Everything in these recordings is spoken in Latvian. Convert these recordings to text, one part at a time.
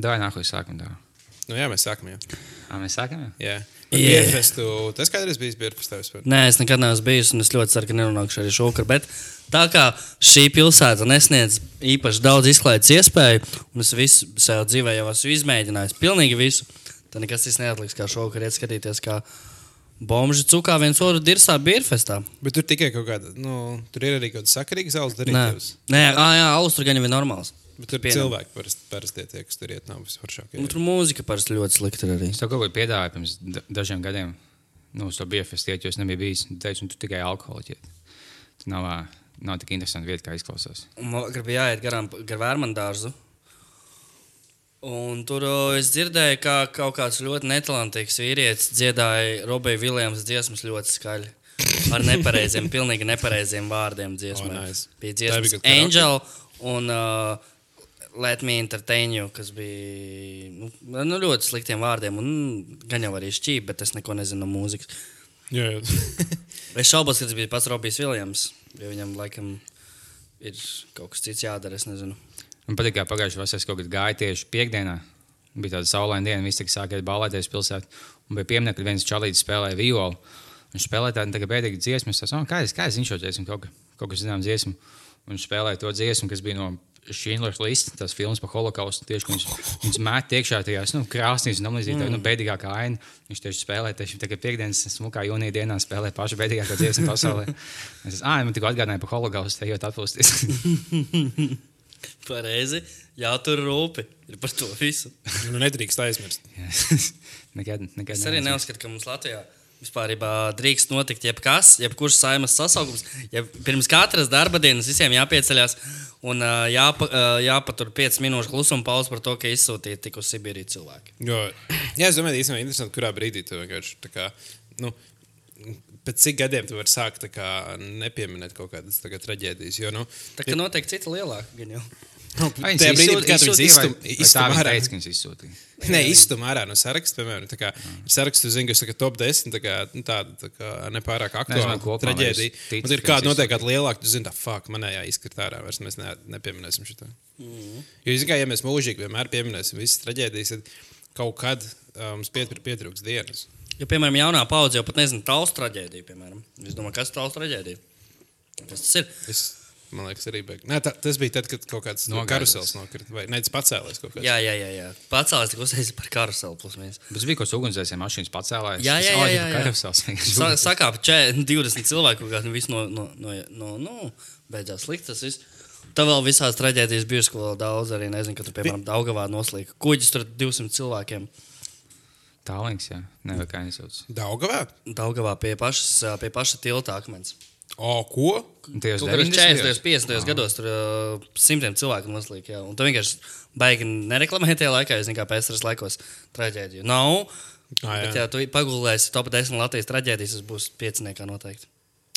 Davai nākamais sākam. Tā. Nu, jā, mēs sākam. Jā. Ā, mēs sākam? Jā. Jā. Bierfestu, tas kādreiz bijis Bierfestā vispār. Nē, es nekad neesmu bijis, un es ļoti ceru, ka nenonākšu arī šovakar. Bet tā kā šī pilsēta nesniedz īpaši daudz izklaides iespēju, un es visu savā dzīvē jau esmu izmēģinājis, pilnīgi visu, tad nekas cits neatliks, kā šovakar iet skatīties, kā bomži cukā viens otru dirsā Bierfestā. Bet tur tikai kaut kāda, nu, tur ir arī kaut kāda sakarīga zāles Nē, darītājs. Nē ā, jā, alus tur gan jau ir normāls. Bet tur Pieņem. cilvēki parasti parasti tie, kas tur iet, nav visforšākie. Un tur mūzika parasti ļoti slikta ir arī. Es tev kaut ko piedāvāju pirms da- dažiem gadiem. Nu, uz to bija festiņš, jo es nebiju bijis. Tu teici, nu, tu tikai alkoholu ķiet. Tas nav, nav tik interesanti vieta, kā izklausās. Un Man gribēja jāiet garām gar vērmanu dārzu. Un tur es dzirdēju, ka kaut kāds ļoti netalantīgs vīrietis dziedāja Robija Viljams dziesmas ļoti skaļi. Ar nepareiziem, pilnīgi nepareiziem vārdiem dziesmā. Oh, nice. Bija dziesmas? Angel un uh, Let Me Entertain You, kas bija nu, nu, ļoti sliktiem vārdiem. Un, gan jau arī šķīvi, bet es neko nezinu no mūzikas. Jā, jā. Es šaubos, ka tas bija pats Robijs Viljams. Jo viņam laikam ir kaut kas cits jādara. Es nezinu. Man patīk, kā pagājušajā vasarā kaut kad gāju tieši piekdienā. Bija tāda saulaina diena, visi tikai sākās balēties pilsētā. Un bija pieminiekts, ka viens čalītis spēlēja violu. Viņš spēlēja tādu tā bēdīgu dziesmu. Es teicu, kā es, kā es zinu šo dziesmu, kaut, ka- kaut kas zināms dziesmu. Un viņš spēlēja to dziesmu, kas bija no Schindlers listas, tas filmas par holokaustu. Tieši viņš, viņš met iekšā tajās nu, krāsnīs un amnēzijā, mm. nu, bēdīgākā aina. Viņš tieši spēlēja, tieši tagad piekdienas smukā jūnija dienā spēlēja pašu bēdīgāko dziesmu pasaulē. Es ah, man tikko atgādināja par holokaustu, ejot atpūsties. Pareizi. Jā, tur rūpi ir par to visu. Nu, nedrīkst aizmirst. nekad, nekad Es arī neuzskatu, ka mums Latvijā vispār drīkst notikt jebkas, jebkurš saimas sasaukums. Ja pirms katras darba dienas visiem jāpieceļās un ā, jāpa, ā, jāpatur 5 minūšu klusuma pauze par to, ka izsūtīja tik uz Sibīriju cilvēki. Jo, jā, es domāju, īstenībā interesanti, kurā brīdī tu vienkārši tā kā. Nu, Pēc cik gadiem tu vari sākt kā, nepieminēt kaut kādas traģēdijas? Jo, nu, Tā kā noteikti cita lielāka. gan jau. Vai tajā brīdī, kad viņas izsūtīja, ārā, teica, ka viņas izsūtīja. Nē, izstum ārā no saraksta, piemēram, tā kā, ir saraksts, tu zini, kas ir top 10, tā kā, nu, tāda tā kā nepārāk aktuāla kopumā traģēdija. ticu, Un ir kāda noteikti lielāka, tu zini, tā fuck, manējā izkrīt ārā, vairs mēs ne, nepieminēsim šo. Mhm. Jo, zini, kā, ja mēs mūžīgi vienmēr pieminēsim visas traģēdijas, tad kaut kad um, mums pietr, pietrūks dienas. Jo, piemēram, jaunā paudze jau pat nezina tālu traģēdiju. Piemēram. Es domāju, kas ir tālu traģēdija. Kas tas ir? Es, man liekas, arī beig. Nē, tā, tas bija tad, kad kaut kāds no karusels nokrita. Vai ne, tas pacēlās kaut kāds. Jā, jā, jā. jā. Pacēlās tik uzsēs par karuseli. Bet tas bija kaut kas ugunsdzēsēji mašīnas pacēlājs. Jā, jā, jā, jā, jā. Karusels. Sa sakāp, če, 20 cilvēku kaut kādā no, no, no, no, no beidzās slikti. Tas viss. Tā vēl visās traģēdijas bijusi, ko vēl daudz arī nezinu, ka tur, piemēram, Daugavā noslīka. Kuģis tur 200 cilvēkiem. Tālāks, jā. Nevar kā nesauc. Daugavā? Daugavā pie pašas, pie paša tilta akmens. O, ko? Tie uz Tur 90. 40, 50 gados tur uh, simtiem cilvēku noslīka. jā. Un tu vienkārši baigi nereklamēji tajā laikā, es nekā PSRS laikos traģēdiju. Nav. Ah, Bet, ja tu pagulēsi top 10 Latvijas traģēdijas, tas būs pieciniekā noteikti.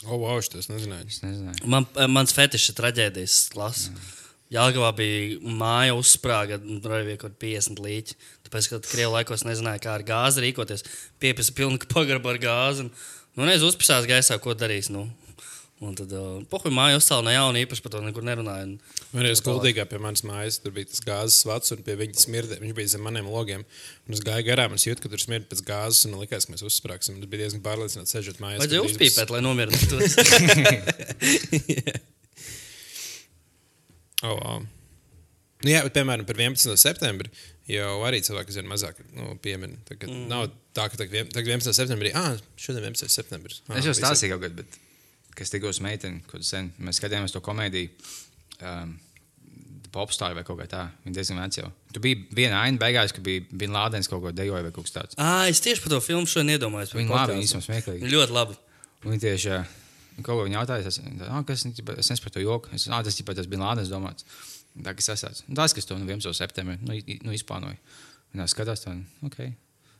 O, wow, tas nezināju. Es nezināju. Man, mans fetišs ir traģēdijas klasa. Jāgavā bija māja uzsprāga, arī bija kaut kādi 50 līķi. Tāpēc, ka Krievijas laikos nezināja, kā ar gāzi rīkoties. Piepisa pilnu pagarbu ar gāzi. Un, nu, nezinu, uzpisās gaisā, ko darīs. Nu. Un tad, uh, pohuļ, māja uzcēla no jauna, īpaši par to nekur nerunāja. Un, Man ir skuldīgā pie manas mājas, tur bija tas gāzes vats, un pie viņa smirdē. Viņš bija zem maniem logiem. Un es gāju garām, un es jūtu, ka tur smird pēc gāzes, un man likās, ka mēs uzsprāgsim. Tas bija diezgan pārliecināts, sēžot mājās. Vajadzēja uzpīpēt, lai nomierinātu. Oh, wow. Nu, jā, bet, piemēram, par 11. septembri jau arī cilvēki zina mazāk nu, piemin. Tagad mm. nav tā, ka tagad, vien- tagad 11. septembrī, ah, šodien 11. septembris. Ah, Es jau stāstīju kaut kad, bet kas tikos meiteni, kad sen mēs skatījāmies to komēdiju. Um, Popstāra vai kaut kā tāda. Viņa diezgan veca jau. Tur bija viena aina beigās, ka bija Bin Lādens kaut ko dejoja vai kaut kas tāds. ah, es tieši par to filmu šodien iedomājos. par Viņa labi, viņa īstenībā smieklīgi. Ļoti labi. Viņa tieši kaut ko jautāja, es, ah, kas, es nesaprotu to joku. Es, ah, tas ķipa, tas bija Lādens domāts. Tā, kas. Un Tas, kas to nu, 11. septembrī nu, nu, izplānoja. Viņa skatās, tā, ok.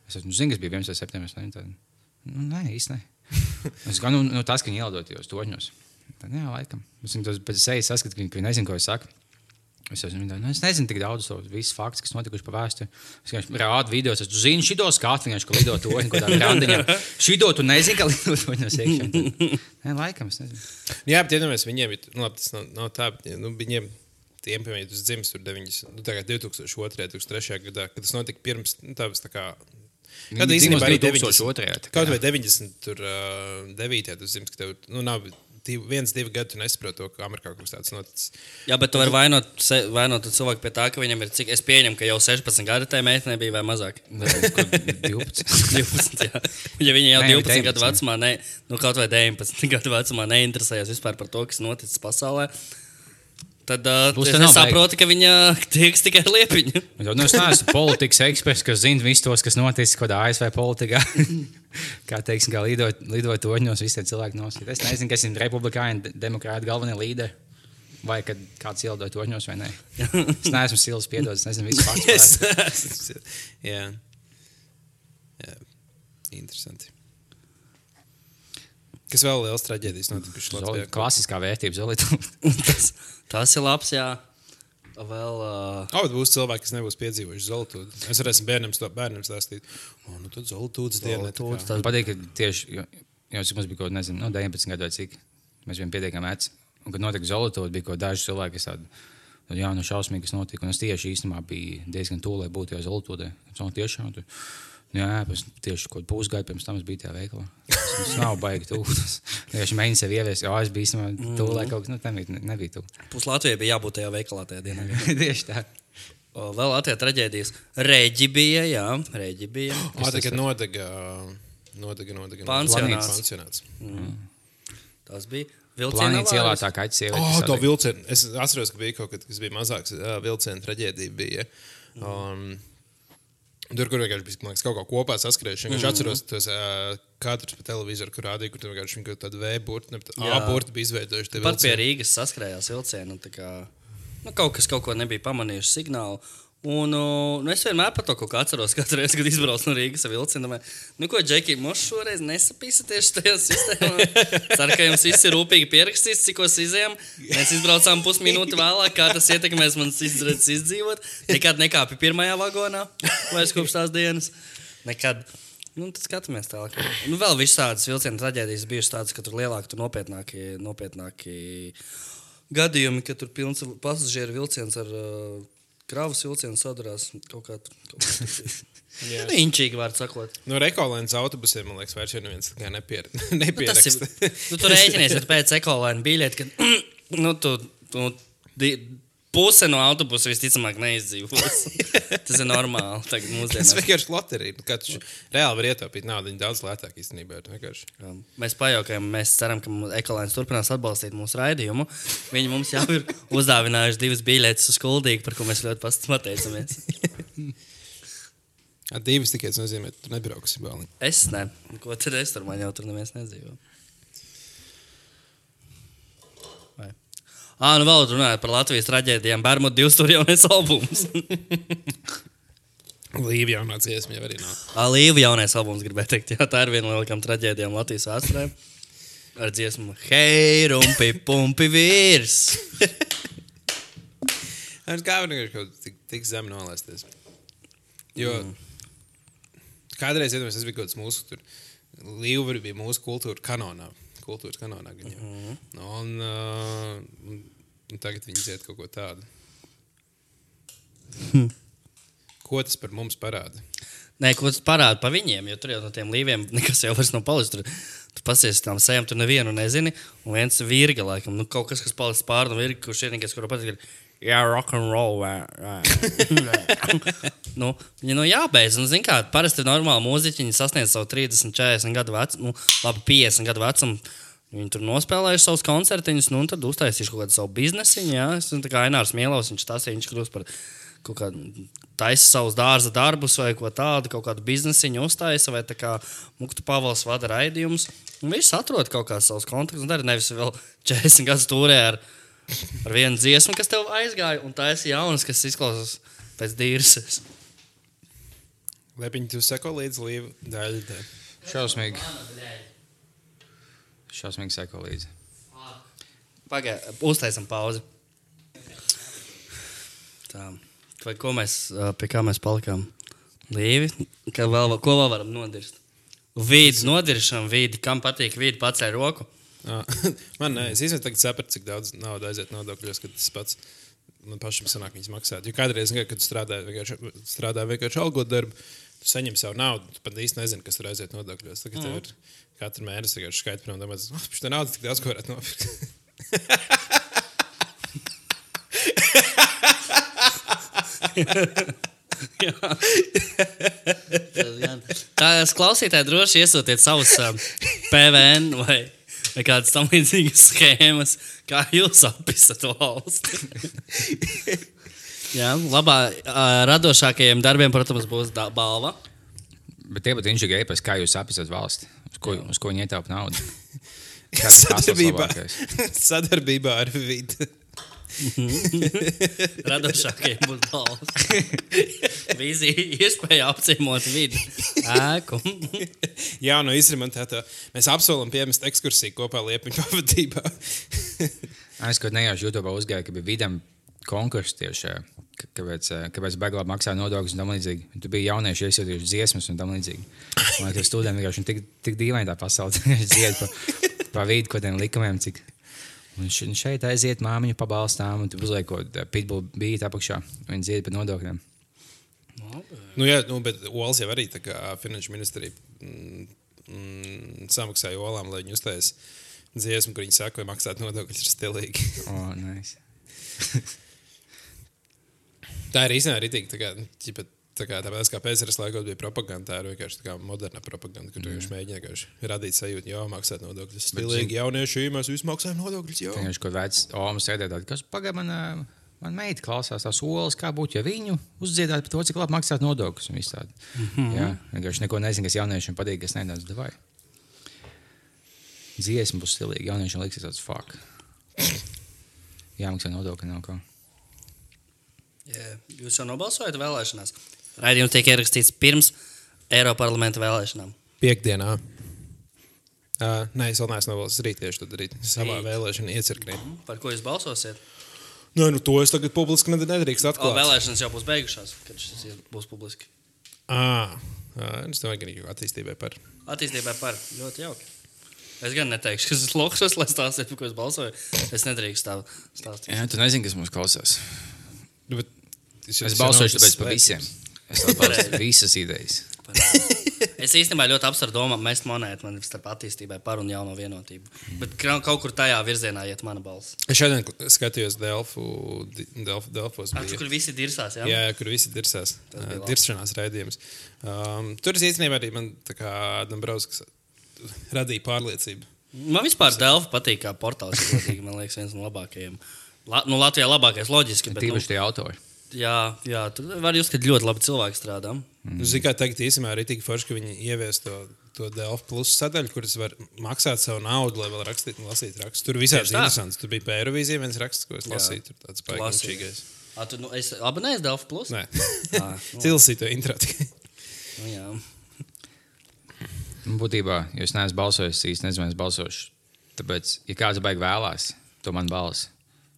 Es nu, zinu, kas bija 11. septembris. Nu, nē, īsti. Es kā, nu, nu, tas, ka viņi ielidot tajos torņos. Tad, jā, laikam. Es viņu pēc sejas saskatu, ka viņi, nezina, ko es saku. Es, esmu, nu, es nezinu tik daudz to visu faktu, kas notikuši pa vēsturi. Es vienkārši rādu video, es zinu, šito skatu vienkārši, ka lido toņi, ko tādu randiņu. Šito tu nezini, ka lido toņos iekšā. Nē, laikam, es nezinu. Jā, bet iedomājieties, viņiem ir, nu, labi, tas nav, nav tā, nu, viņiem tiem, piemēram, tas dzimis tur 90, nu, tagad 2002. 2003. gadā, kad tas notika pirms nu, tā, tā kā. Kad īstenībā arī dzimusi 90, 2002. tā kā. kaut vai 90, tur, uh, 9. tas dzimis, ka tev nu, nav divi, viens, divi gadi, tu nesaproti to, ka Amerikā kaut kas tāds noticis. Jā, bet tu vari vainot, vainot cilvēku pie tā, ka viņam ir cik. Es pieņemu, ka jau 16 gadi tai meitenei bija vai mazāk. Kur 12. 12, jā. Ja viņi jau Nē, 12 19. gadu vecumā, ne, nu, kaut vai 19 gadu vecumā neinteresējas vispār par to, kas noticis pasaulē, tad uh, Plus es saprotu, ka viņa tieks tikai. Jo, Nu, es neesmu politikas eksperts, kas zina visus tos, kas noticis kaut kādā ASV politikā. kā teiksim, kā lidot, lidot toņos, visi tie cilvēki nosīt. Es nezinu, kas ir republikāņu, de- demokrātu galvenie līderi. Vai kad kāds ielidoja toņos vai nē. Es neesmu sils piedod, es nezinu visu Yes. Jā. Jā. Interesanti. Kas vēl liels traģēdijas notikušas? Klasiskā vērtība zolīta. tas, tas ir labs, jā. Vēl, uh, Oh, būs cilvēki, kas nebūs piedzīvojuši zeltūdu. Es varēšu bērnam, sto- bērnam stāstīt, o, nu tad zeltūdas diena. tas- Man patīk, ka tieši, jo cik mums bija kaut kāds, nezinu, no 19 gadu vai cik, mēs bijām pietiekami veci. Un, kad notika zolīta, bija kaut daži cilvēki, kas tādi, nu, jā, nu šausmīgi, kas notika. Un es tieši īstenībā biju diezgan tuvu, lai būtu jau zolītūdē. Un tiešām, tur, nu, jā, pēc tieši kaut kādu pusgadu pirms tam es biju tajā veikalā. Tas, nav baigi tuvu. Tas vienkārši mēģināju sev ieviest, jo es biju īstenībā tuvu, lai kaut kas, nu, tam nebija, nebija tuvu. pus Latvijai bija jābūt tajā veikalā tajā dienā. tieši tā. O, Vēl Latvijā traģēdijas. Reģi bija, jā, reģi bija. Tā kā nodega, nodega, nodega. Pansionāts. Pansionāts. Tas bija Planīts ielā tā kā aizsieviete. Oh, to vilcienu. Es atceros, ka bija kaut kas, kas bija mazāks. Vilciena traģēdija bija. Um, Tur, kur vienkārši bija liekas, kaut kā kopā saskrējuši. Es atceros tos uh, kadrus pa televizoru, kur rādīja, kur tur vienkārši viņi kaut tādu V burtu, ne Jā. A burtu bija izveidojuši. Pat pie. Rīgas saskrējās vilcienu. un tā Kā, nu, kaut kas kaut ko nebija pamanījuši signālu. Un uh, nu, es vienmēr par to kaut kā atceros, katru reizi, kad izbraucu no Rīgas ar vilcienu. domāju, Nu, ko, Džeki, mums šoreiz nesapīsieties šajā sistēmā. Ceru, ka jums viss ir rūpīgi pierakstīts, cikos izējām. Mēs izbraucām pusminūti vēlāk, kā tas ietekmēs manas izdarītas izdzīvot. Nekad nekāpu pirmajā vagonā, vairs kopš tās dienas. Nekad. Nu, tad skatāmies tālāk. Nu, vēl viss tādas vilciena traģēdijas bijušas tādas, ka tur lielāki, tur nopietnāki, nopietnāki gadījumi, ka tur pilns pasažieru vilciens ar uh, kravas vilcienu sadarās kaut kā tur. kaut kā tur. Jā. Nu, Inčīgi, var sakot. No rekolēnas autobusiem, man liekas, vairs neviens tā kā nepier, Nu, tas ir. nepieraksta. Nu, tur rēķinies, ka pēc ekolēna biļete, ka nu, tu, tu, di, puse no autobusa visticamāk neizdzīvos. Tas ir normāli. Tas vienkārši loterija. Nu, tu reāli var ietaupīt naudu, viņa daudz lētāk īstenībā. ir vienkārši. Jā. Mēs pajautājām, mēs ceram, ka ekolēns turpinās atbalstīt mūsu raidījumu. Viņi mums jau ir uzdāvinājuši divas biļetes uz Kuldīgu, par ko mēs ļoti pateicamies. Divas tikai tas nozīmē, ka tu nebrauksi bāliņu. Es ne. Ko tad es tur man jau tur neviens nedzīvo? Ā, nu vēl runājot par Latvijas traģēdijām. Bērnu divs tur jaunais albums. Līva jaunā dziesma jau arī nav. Līva jaunais albums, gribēju teikt. Jā, tā ir viena no lielākajām traģēdijām Latvijas vēsturē. Ar dziesmu Hei, rumpi, pumpi vīrs! Es kā vienkārši kaut tik, tik zem nolaisties. Jo mm. kādreiz, iedomājieties, tas bija kaut kas mūsu tur. Līva bija mūsu kultūra kanonā. Kultūras kanonā. Gan, mm -hmm. un, uh, un, tagad viņi iet kaut ko tādu. Ko tas par mums parāda? Nē, ko tas parāda par viņiem, jo tur jau no tiem līviem nekas jau vairs nav palicis. Tur, tu pasies tam sejam, tu nevienu nezini. Un viens ir virga, laikam, nu, kaut kas, kas palicis pāri no virga, kurš vienīgais, kuru patīk. ir, Jā, rock and roll. vā, vā." nu, viņi nu jābeidz. Nu, zin kā, parasti normāli mūziķi viņi sasniedz savu 30, 40 gadu vecumu, nu, labi, 50 gadu vecumu. Viņi tur nospēlējuši savus koncertiņus, nu, un tad uztaisījuši kaut kādu savu biznesu. Jā, es esmu tā kā Ainārs Mielovs, viņš tas ir, viņš kļūst par kaut kādu taisa savus dārza darbus vai ko tādu, kaut kādu biznesiņu uztaisa, vai tā kā Muktu Pāvils vada raidījumus. Un viss atrod kaut kādas savas kontaktus, un dara nevis vēl 40 gadus turē ar, ar vienu dziesmu, kas tev aizgāja, un tā ir jaunas, kas izklausās pēc dīrses. Lepiņi, tu seko līdz līva daļai. Šausmīgi. Šausmīgi seko līdzi. Pagaidiet, uztaisam pauzi. Tā. Vai ko mēs, pie kā mēs palikām? Līvi, ka vēl, ko vēl varam nodirst? Vīdi nodiršana, vīdi, kam patīk vīdi, pacēl roku. Man nē, es īstenībā sapratu, cik daudz naudas aiziet nodokļos, ka tas pats man pašam sanāk viņas maksāt. Jo kādreiz, kad tu strādā vienkārši, strādā vienkārši algot darbu, tu saņem savu naudu, tu pat īsti nezini, kas tur aiziet nodokļos. Tagad mm. ir katru mēnesi vienkārši skaidrs, un domāts, oh, šī nauda tik daudz, ko varētu nopirkt. Tās klausītāji droši iesūtiet savus um, PVN vai, vai kādas tam līdzīgas schēmas, kā jūs apisat valsti. Jā, labā, uh, radošākajiem darbiem, protams, būs balva. Bet tie būtu inženieri, pēc kā jūs apsverat valsti, uz ko, uz ko viņi ietaupa naudu. Ir Sadarbībā, sadarbībā ar vidi. Radošākajiem būs balvas. Vīzija, iespēja apciemot vidi, ēku. Jā, no izremontētā. Mēs apsolam piemest ekskursiju kopā Liepiņu pavadībā. Es kaut nejauši YouTube uzgāju, ka bija vidam konkurss tieši. Kāpēc, ā, kāpēc Beglā maksā nodokļus un tam līdzīgi? Un Tur bija jaunieši iesūtījuši dziesmas un tam līdzīgi. Man liekas, studenti vienkārši tik, tik dīvaini tā pasaule. Dzied pa, pa vidu kaut kādiem likumiem. Cik... Un šeit aiziet māmiņu pabalstām, un tu uzliek kaut kādu pitbull bītu apakšā. Viņi dzied par nodokļiem. Nu, jā, nu, bet Olas jau arī finanšu ministrija mm, mm, samaksāja Olām, lai viņi uztais dziesmu, kur viņi saka, ka maksāt nodokļus ir stilīgi. O, nice. Tā ir īstenībā arī tik, tā kā, ķipa, tā kā tāpēc, kā PSRS laikos bija propaganda, tā ir vienkārši tā kā moderna propaganda, kur vienkārši mēģini vienkārši radīt sajūtu, jā, maksāt nodokļus. Stilīgi jaunieši, mēs visi maksājam nodokļus, jā. Viņš kaut kāds omas sēdēja kas pagaidi man, man meita klausās tās olas, kā būtu, ja viņu uzdziedātu par to, cik labi maksāt nodokļus tādu. Mm -hmm. Jā, vienkārši neko nezinu, kas jauniešiem patīk, kas nedara davai. Dziesma būs stilīga, jauniešiem liksies tāds fuck. Jāmaksā nodokļi nav ko. Jā, Jūs jau nobalsojat vēlēšanās. Raidījums tiek ierakstīts pirms Eiropas parlamenta vēlēšanām. Piektdienā. Uh, nē, es vēl neesmu nobalsojis rīt tieši tad arī savā Rīt. vēlēšana iecirknī. Par ko jūs balsosiet? Nē, nu to es tagad publiski ned- nedrīkst O, atklāt. vēlēšanas jau būs beigušās, kad šis būs publiski. À, à, es domāju, ka arī attīstībai par. Attīstībai par ļoti jauki. Es gan neteikšu, kas ir lokšs, lai stāstītu, par ko es balsoju. Es nedrīkstu tā stāstīt. Jā, tu nezini, kas mums klausās. Nu, bet Es nav tas tāpēc par visiem. Es atbalstu visas idejas. Es īstenībā ļoti apsveru domu, mest monētu man ir starp attīstībai par un jauno vienotību. Bet ka- kaut kur tajā virzienā iet mana balss. Es šodien skatījos Delfu, Delf, Delfos. Bija- kur visi dirsās, jā? Jā, kur visi dirsās. Uh. Diršanās raidījums. Um, tur es īstenībā arī man tā kā Dombrovskis radīja pārliecību. Man vispār Delfa patīk kā portāls. Man liekas, viens no labākajiem. La, nu, Latvijā labākais loģiski. Bet, nu, Tīpaši tie autori. Jā, jā, tur var jūs, ka ļoti labi cilvēki strādā. Mm. Nu, Ziniet, kā tagad īstenībā arī tik forši, ka viņi ievies to. To Delfu plus sadaļu, kuras var maksāt savu naudu, lai vēl rakstītu un lasītu rakstus. Tur visādi interesants. Tur bija Pērovīzija viens raksts, ko es lasīju. Tur tāds paigājušīgais. A, tu, nu, es abonēju Delfa plus. Nē, Ā, nu, Cilsī to intro tikai. nu, jā. Nu, Būtībā, ja es neesmu balsojis, es īsti nezinu, es balsošu. Tāpēc, ja kāds baigi vēlās, to man balss.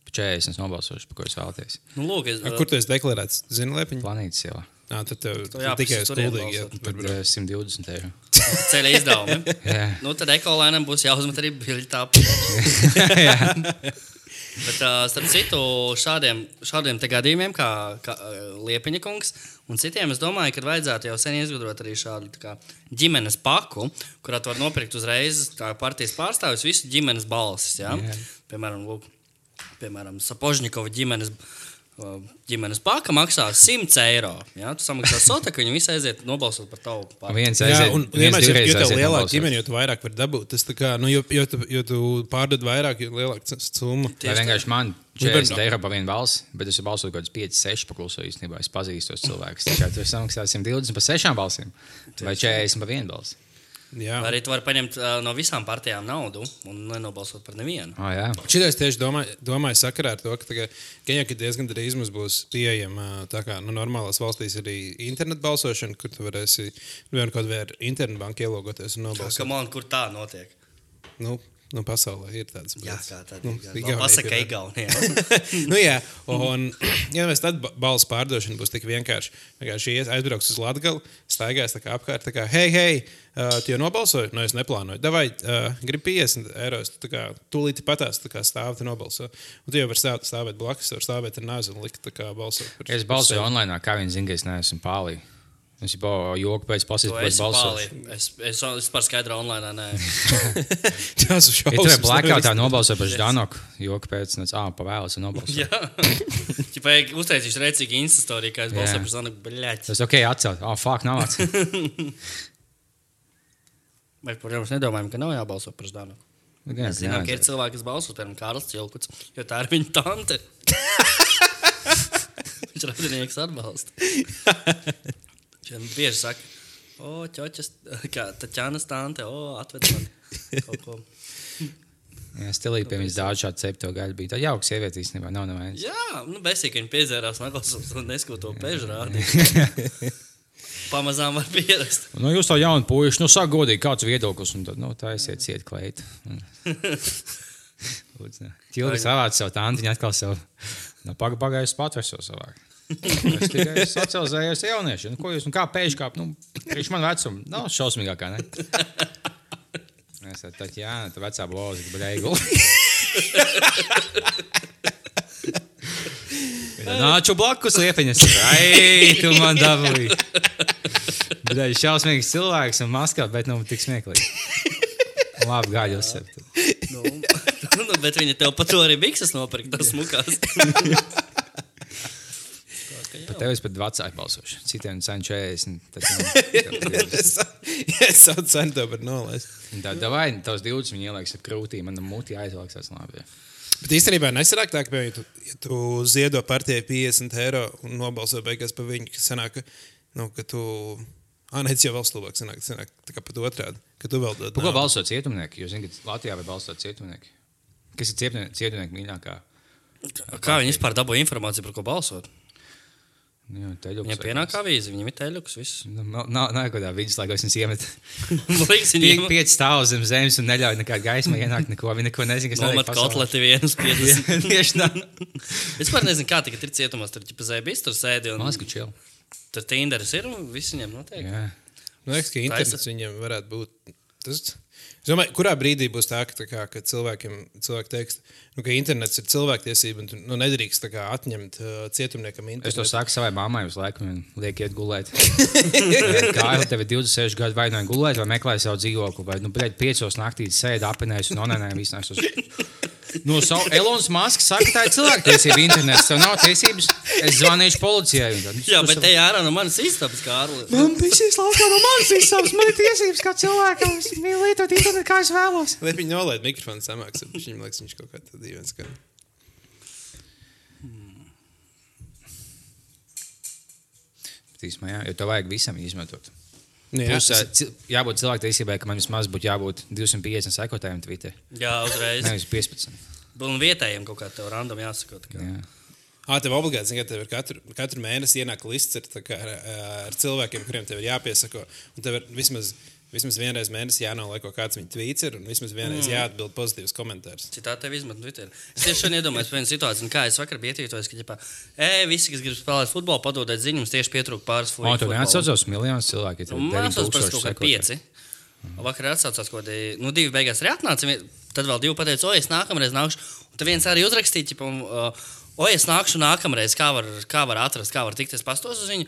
Pa 40 es nobalsošu, par ko es vēlaties. Nu, lūk, es, A, Kur esi deklarēts? Zini, Lepiņa? Planētas iela. Nā, tad tev Tu jāpasaka, tikai uz kuldīgi. Tad eh, 120 eiro. ceļa izdevumi. Jā. nu, tad ekolēnam būs jāuzmet arī biļetā. Bet, uh, starp citu, šādiem, šādiem gadījumiem, kā, kā Liepiņa kungs un citiem, es domāju, ka vajadzētu jau sen izgudrot arī šādu tā kā, ģimenes paku, kurā tu vari nopirkt uzreiz kā partijas pārstāvis visu ģimenes balsis. Ja? Jā. Piemēram, lūk, piemēram Sapožņikova ģimenes. Ģimenes paka maksā 100 eiro. Ja? Tu samaksā sotaku, viņi visi aiziet nobalsot par tavu partiju. Viens Jā, aiziet, un viens vienmēr, ja, divreiz jo tev aiziet lielāka ģimene, jo tu vairāk vari dabūt. Tas tā kā, nu, jo, jo, tu, jo tu pārdod vairāk, jo lielāka summa. Tā. vienkārši man Nu, 40 bet- eiro par vienu balsi, bet es balsoju kaut kāds 5, 6 pakluso īstenībā. Es pazīstu tos cilvēkus. Tikai tu samaksā 120 par 6 balsīm vai 40 par vienu balsi. Jā. Arī tu vari paņemt uh, no visām partijām naudu un nenobalsot par nevienu. Oh, jā. Šitā es tieši domāju, domāju sakarā ar to, ka tagad, Kenijā diezgan drīz mums būs pieejama tā kā nu, normālās valstīs arī internetu balsošana, kur tu varēsi nu, vienu kaut internetu banku ielogoties un nobalsot. Kam on, kur tā notiek? Nu, Nu, pasaulē ir tāds Jā, kā tā nu, Pasaka, Igaunijā. nu, jā, un, ja mēs tad ba- balsu pārdošana būs tik vienkārši. Vienkārši aizbrauks uz Latviju, staigās tā kā apkārt, tā kā, hei, hei, uh, tu jau nobalsoji? No es neplānoju. Davai, uh, gribi 50 eiro. Tu kā tūlīt patās, tā kā stāvi, tu nobalso. Un tu jau vari stāvēt, stāvēt blakus, var stāvēt ar nāzi un likt tā kā balsot. Es balsoju online, kā viņi zina, ka es neesmu pālī. Es jau joku pēc pasaules, pēc pāli. Es, es, es par skaidru online, nē. Tas ir šausmas. blackoutā nobalsoji par Ždanoku, joku pēc, nu, ah, pavēlas un nobalsoju. Jā. Vajag uztaisīt rēcīgu instastoriju, kā es balsoju par Zanu, bļaļ. Tas ok, atcelt. Ah, fuck, nav atcelt. Mēs, protams, nedomājam, ka nav jābalso par Zanu. Mēs zinām, ka ir cilvēki, kas balso par Kārlis Čilkuts, jo tā ir viņa tante. Viņš radinieks atbalsta. Viņš bieži saka, o, ķoķis, kā Taķānas tante, o, atved man kaut ko. Jā, stilīgi pie viņas daudz šādu cepto gaļu bija. Tā jauka sieviete īstenībā nav nevienas. Jā, nu, besīgi, ka viņi piedzērās Maklausas un neskoto pežu rādīt. Pamazām var pierast. Nu, jūs to jaunu puiši, nu, saka godīgi, kāds viedoklis, un tad, nu, tā esiet ciet klēt. Ķilvis savāc savu tantiņu, atkal savu, nu, paga, pagājus patveso savāk. Es tikai socializējos jaunieši. Nu, ko jūs, nu, kā pēkšņi kāp, nu, priekš man vecuma, nav šausmīgākā, ne? Es tā, tā, jā, tā vecā bloza, ka breigu. Nāču blakus liepiņas. Ai, tu man dabūji. Bet viņš ir šausmīgs cilvēks un maskā, bet nu tik smieklīgi. Labi, gaļu uzsver. Nu, nu, bet viņa tev par to arī bikses nopirka, tas smukās. Pat tev es pat vecāku balsošu. Citiem cen 40. Tas nav. es savu cenu tev var nolaist. Tā, davai, tavs 20 viņi ieliks ar krūtī, man mutī aizvelks tas labi. Bet īstenībā nesanāk tā, ka, piemēram, ja tu, ja tu ziedo partijai 50 eiro un nobalso beigās par viņu, ka sanāk, nu, ka tu. Ah, nē, tas jau vēl slabāk sanāk, sanāk tā kā pat otrādi, ka tu vēl dod. Par ko balso cietumnieki? Jūs zināt, ka Latvijā var balsot cietumnieki. Kas ir cietumnieki mīļākā? Kā viņi vispār dabūja informāciju, par ko balsot? Nu, jā, Viņam vai pienāk kas. avīze, viņam ir teļuks, viss. Nu, Nav, nav, nav kādā viduslaikā, es liekas, Pie, viņam pieci stāvus zem zemes un neļauj nekādu gaismu ienākt. Neko, viņi neko nezina, kas nomet kotleti vienus 50. Tieši tā. Vispār nezinu, kā tagad ir cietumos, tur ķipa zēbis, tur sēdi un Masku čil. tur tinderis ir un viss viņam notiek. Jā. Man liekas, ka internets viņam varētu būt. Tas, es domāju, kurā brīdī būs tā, ka, tā kā, ka cilvēkiem cilvēki teiks, nu, ka internets ir cilvēktiesība un tu nu, nedrīkst kā, atņemt uh, cietumniekam Es to internetu. saku savai mammai uz laiku, un liek iet gulēt. Kā jau tev ir 26 gadi, vai nu gulēt, vai meklē savu dzīvokli, vai nu, bļaļ, piecos naktī sēdi apinējis un onanēji visnās. Uz... No savu Elonas Maskas saka, tā ir cilvēktiesība internets. Tev nav tiesības. Es zvanīšu policijai. un tad- Jā, bet te ārā no manas istabas, Kārli. Man šis laukā no manas izsauks, man ir tiesības kā cilvēkam. Es mīlu lietot internetu, kā es vēlos. Lai viņi nolaid mikrofonu samāks, viņam liekas, viņš kaut kā tāds dīvains. Ka... Tīsmā, jā, jo tev vajag visam izmantot. Nu, jā, Plus, tas, ā, ci- jābūt cilvēktiesībai, ka man vismaz būtu jābūt 250 sekotājiem Twitter. Jā, uzreiz. Nevis 15. Un vietējiem kaut kā tev random jāsaka. tā kā. Jā. Ā, tev obligāti, zini, ka tev ir katru, katru mēnesi ienāk lists ar, tā kā ar, ar cilvēkiem, kuriem tev ir jāpiesako. Un tev ir vismaz, vismaz vienreiz mēnesī jānolaiko kāds viņa tvīts ir, un vismaz vienreiz mm. jāatbild pozitīvs komentārs. Citādi tev izmanto Twitter. Es tieši šodien iedomājos par vienu situāciju, un kā es vakar biju ietvītojis, ka, ģipā, e, visi, kas grib spēlēt futbolu, padodiet ziņu, mums tieši pietrūka pāris futbola. neatsaucos miljonus cilvēku. Un Man tas bija kaut kādi pieci. Vakar atsaucās kaut kādi, nu, divi beigās arī atnāca. Tad vēl divi pateica, o, es nākamreiz nākšu. Un tad viens arī uzrakstīja, uh, o, es nākšu nākamreiz, kā var, kā var atrast, kā var tikt. Es pastos uz viņu.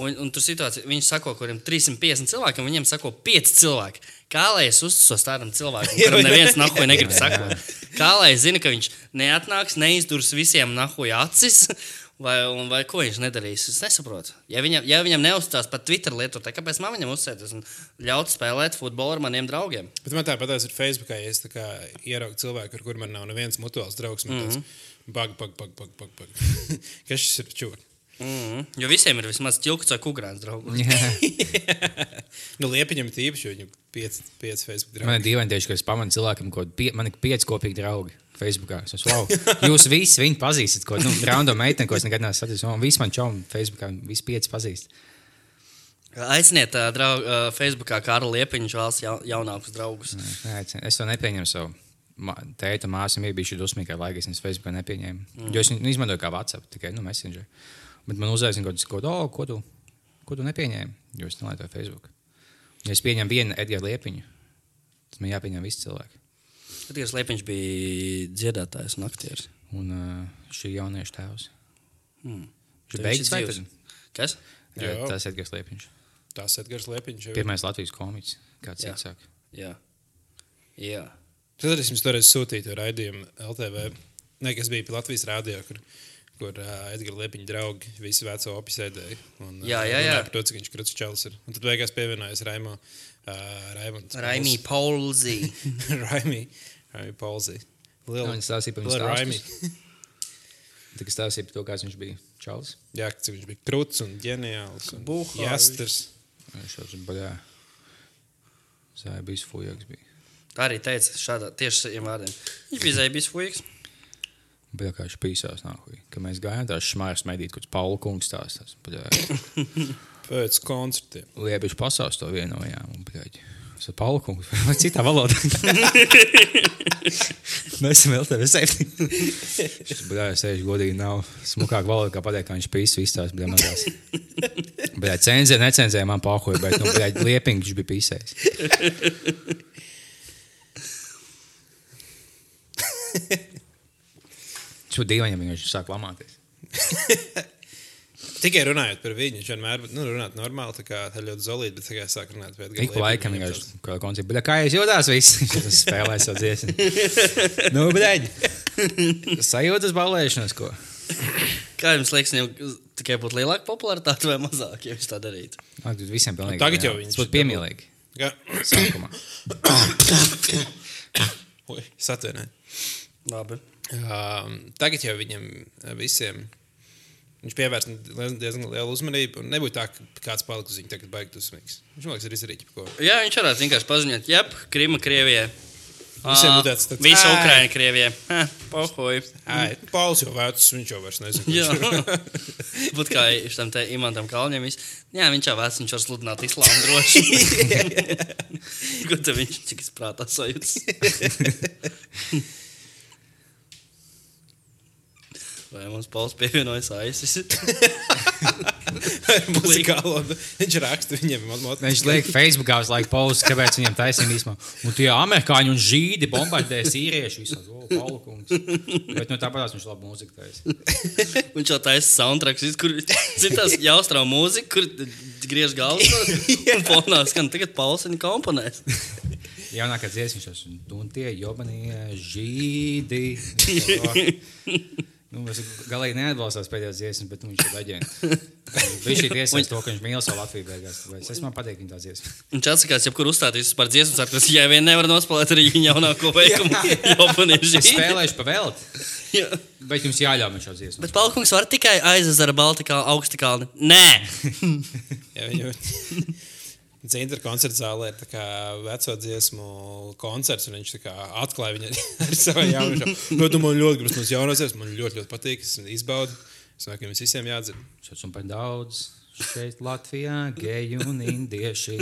Un, un tur situācija, viņš sako, kuriem 350 cilvēkiem, viņiem sako 5 cilvēki. Kā lai es uzticos tādam cilvēkam, kuram neviens nahuj negrib sakot? Kā lai es zinu, ka viņš neatnāks, neizdurs visiem nahuj acis? Vai, un, vai ko viņš nedarīs? Es nesaprotu. Ja viņam, ja viņam neuzstās pat Twitter lietotāji, kāpēc man viņam uzsēties un ļaut spēlēt futbolu ar maniem draugiem? Bet man tāpat ir Facebook, ja es ieraugu cilvēku, ar kuriem man nav neviens mutuāls draugs. Man tāds, bag, bag, bag, bag, bag, bag. Kas šis ir čūri? Mm. Jo visiem ir vismaz ķilks vai kukurāns draugs. Nu, liepiņam ir tīpaši, jo viņam ir pieci, pieci Facebook draugi. Man ir dīvaini tieši, ka es pamanu cilvēkam, ko pie, man ir pieci kopīgi draugi. Facebookā. Es esmu, wow, jūs visi viņu pazīstat, ko nu, random meiteni, ko es nekad neesmu saticis. Un visi man čomi Facebookā, visi pieci pazīst. Aiciniet, uh, draug, uh, Facebookā Kārlu Liepiņu vēlas ja, jaunākus draugus. Nē, es to nepieņemu savu tēta māsa bija bijusi dusmīga, ka laikam es viņas Facebookā nepieņēmu. Mm. Jo es viņu izmantoju kā WhatsApp, tikai nu, Messenger. Bet man uzaicināja kaut ko, oh, ko, tu, ko tu nepieņēmi, jo es nelietoju Facebook. Ja es pieņemu vienu Edgars Liepiņu, tad man jāpieņem visi cilvēki. Tikai Liepiņš bija dziedātājs un aktieris. Un uh, šī jaunieša tēvs. Hmm. Viņš ir beidzis vai tad? Kas? Jā. Tas ir Edgars Liepiņš. Tas ir Edgars Liepiņš. jau ir. Pirmais Latvijas komiķis, kāds cits saka. Jā. Jā. Tad es jums toreiz sūtīju to raidījumu LTV. Ne, kas bija pie Latvijas rādio, kur, kur uh, Edgars Liepiņa draugi visi veco opi sēdēja. Un, uh, Jā, jā, jā. Par to, cik viņš krūts čels ir. Un tad beigās pievienojas Raimo. Uh, Raimonds Raimī Paulzī. Raimī. Raimī Polzī. Liela Viņš stāstīja par viņu Raimī. stāstus. Tikai stāstīja par to, kāds viņš bija Čāls. Jā, cik viņš bija krūts un ģeniāls. un Buhāris. Jāsters. Viņš jau tur baļā. Zāja bijis fujaks bija. Tā arī teica šādā tieši šiem vārdiem. Viņš bija zēbis fuiks. Bija kā viņš pīsās nākuj. Kad mēs gājām tās šmājas medīt, kurš Paula kungs stāstās. Pēc koncertiem. Liebiši pasaules to vienojām. Un, bļaļ, es ar Paula kungu vai citā valodā. mēs esam vēl tevi septi. Šis bļaļ, sēž godīgi nav smukāk valoda, kā pateikt, ka viņš pīs viss tās bļaļ mazās. Bļaļ, cenzē, necenzēja man pahoja, bet, nu, bļaļ, liepīgi viņš bija pīsējis. Šo dīvaini viņš sāk lamāties. Tikai runājot par viņu, viņš vienmēr nu, runā normāli, tā kā tā ļoti zolīta, bet tikai sāk runāt pēc Ik pa laikam vienkārši kā koncerts. Bet kā jūs jūtāties? Visi Viņš spēlē savu dziesmu. nu, bet sajūtas balēšanas, ko? Kā jums liekas, viņam tikai būtu lielāka popularitāte vai mazāk, ja viņš tā darītu? Ak, tad visiem pilnīgi. tagad jau jā. viņš Tas būtu piemīlīgi. Kā... Sākumā. Oi, Satvēnē. Labi. Tagad jau viņam visiem. Viņš pievērsa diezgan lielu uzmanību. Nebūtu tā, ka kāds paliks uz viņu tagad baigts uzsmīgs. Viņš man liekas, ir izdarījis kaut ko. Jā, viņš varētu vienkārši paziņot, jep, Krima, Krievijā. Visiem būtu tāds- ā. Ukraina, Krievijā. Pohoj. Pauls jau vecs, viņš jau vairs nezina. Būt kā šim te imantam Kalniņam. Jā, viņš jau vecs, viņš var sludināt islāmu droši. Ko te viņš cik izprātā sajūtas? Vai mums Pauls pievienojas aisis? Muzikālo. Viņš raksta viņiem. mot- mot- Viņš liek Facebookā uz laiku pauzes, kāpēc viņam taisnība īstenībā. Un tie amerikāņi un žīdi bombardē Paula kungs. Bet nu, tāpat viņš labi mūziku taisa. Viņš jau taisa soundtracks, kur citās jaustrā mūzika, kur griež galvas. Un fonā skan tagad Pauls viņa komponēs. Jaunākā dziesma viņš ir. Un tie jobanie žīdi. Nu, es galīgi neatbalstās pēdējās dziesmas, bet nu, viņš ir leģenda. Viņš ir iesaistīts to, ka viņš mīl savu Latviju beigās. Es man patīk viņa dziesma. Viņš atsakās, jebkur uzstāties par dziesmu, saka, ja vien nevar nospēlēt arī viņa jaunāko veikumu, jau panieši. Spēlēšu pa velti, bet jums jāļauj man šo dziesmu. Bet Palkungs var tikai aizezara Baltikā, augstikalni. Nē! Jā, Zintra koncerta zālē ir tā kā veco dziesmu koncerts, un viņš tā kā atklāja viņu ar savu jaunu šo. Bet nu, man ļoti gribas no jaunās dziesmas, man ļoti, ļoti patīk, es izbaudu. Es domāju, ka jums visiem jādzird. Šāds un par daudz. Šeit Latvijā geju un indieši.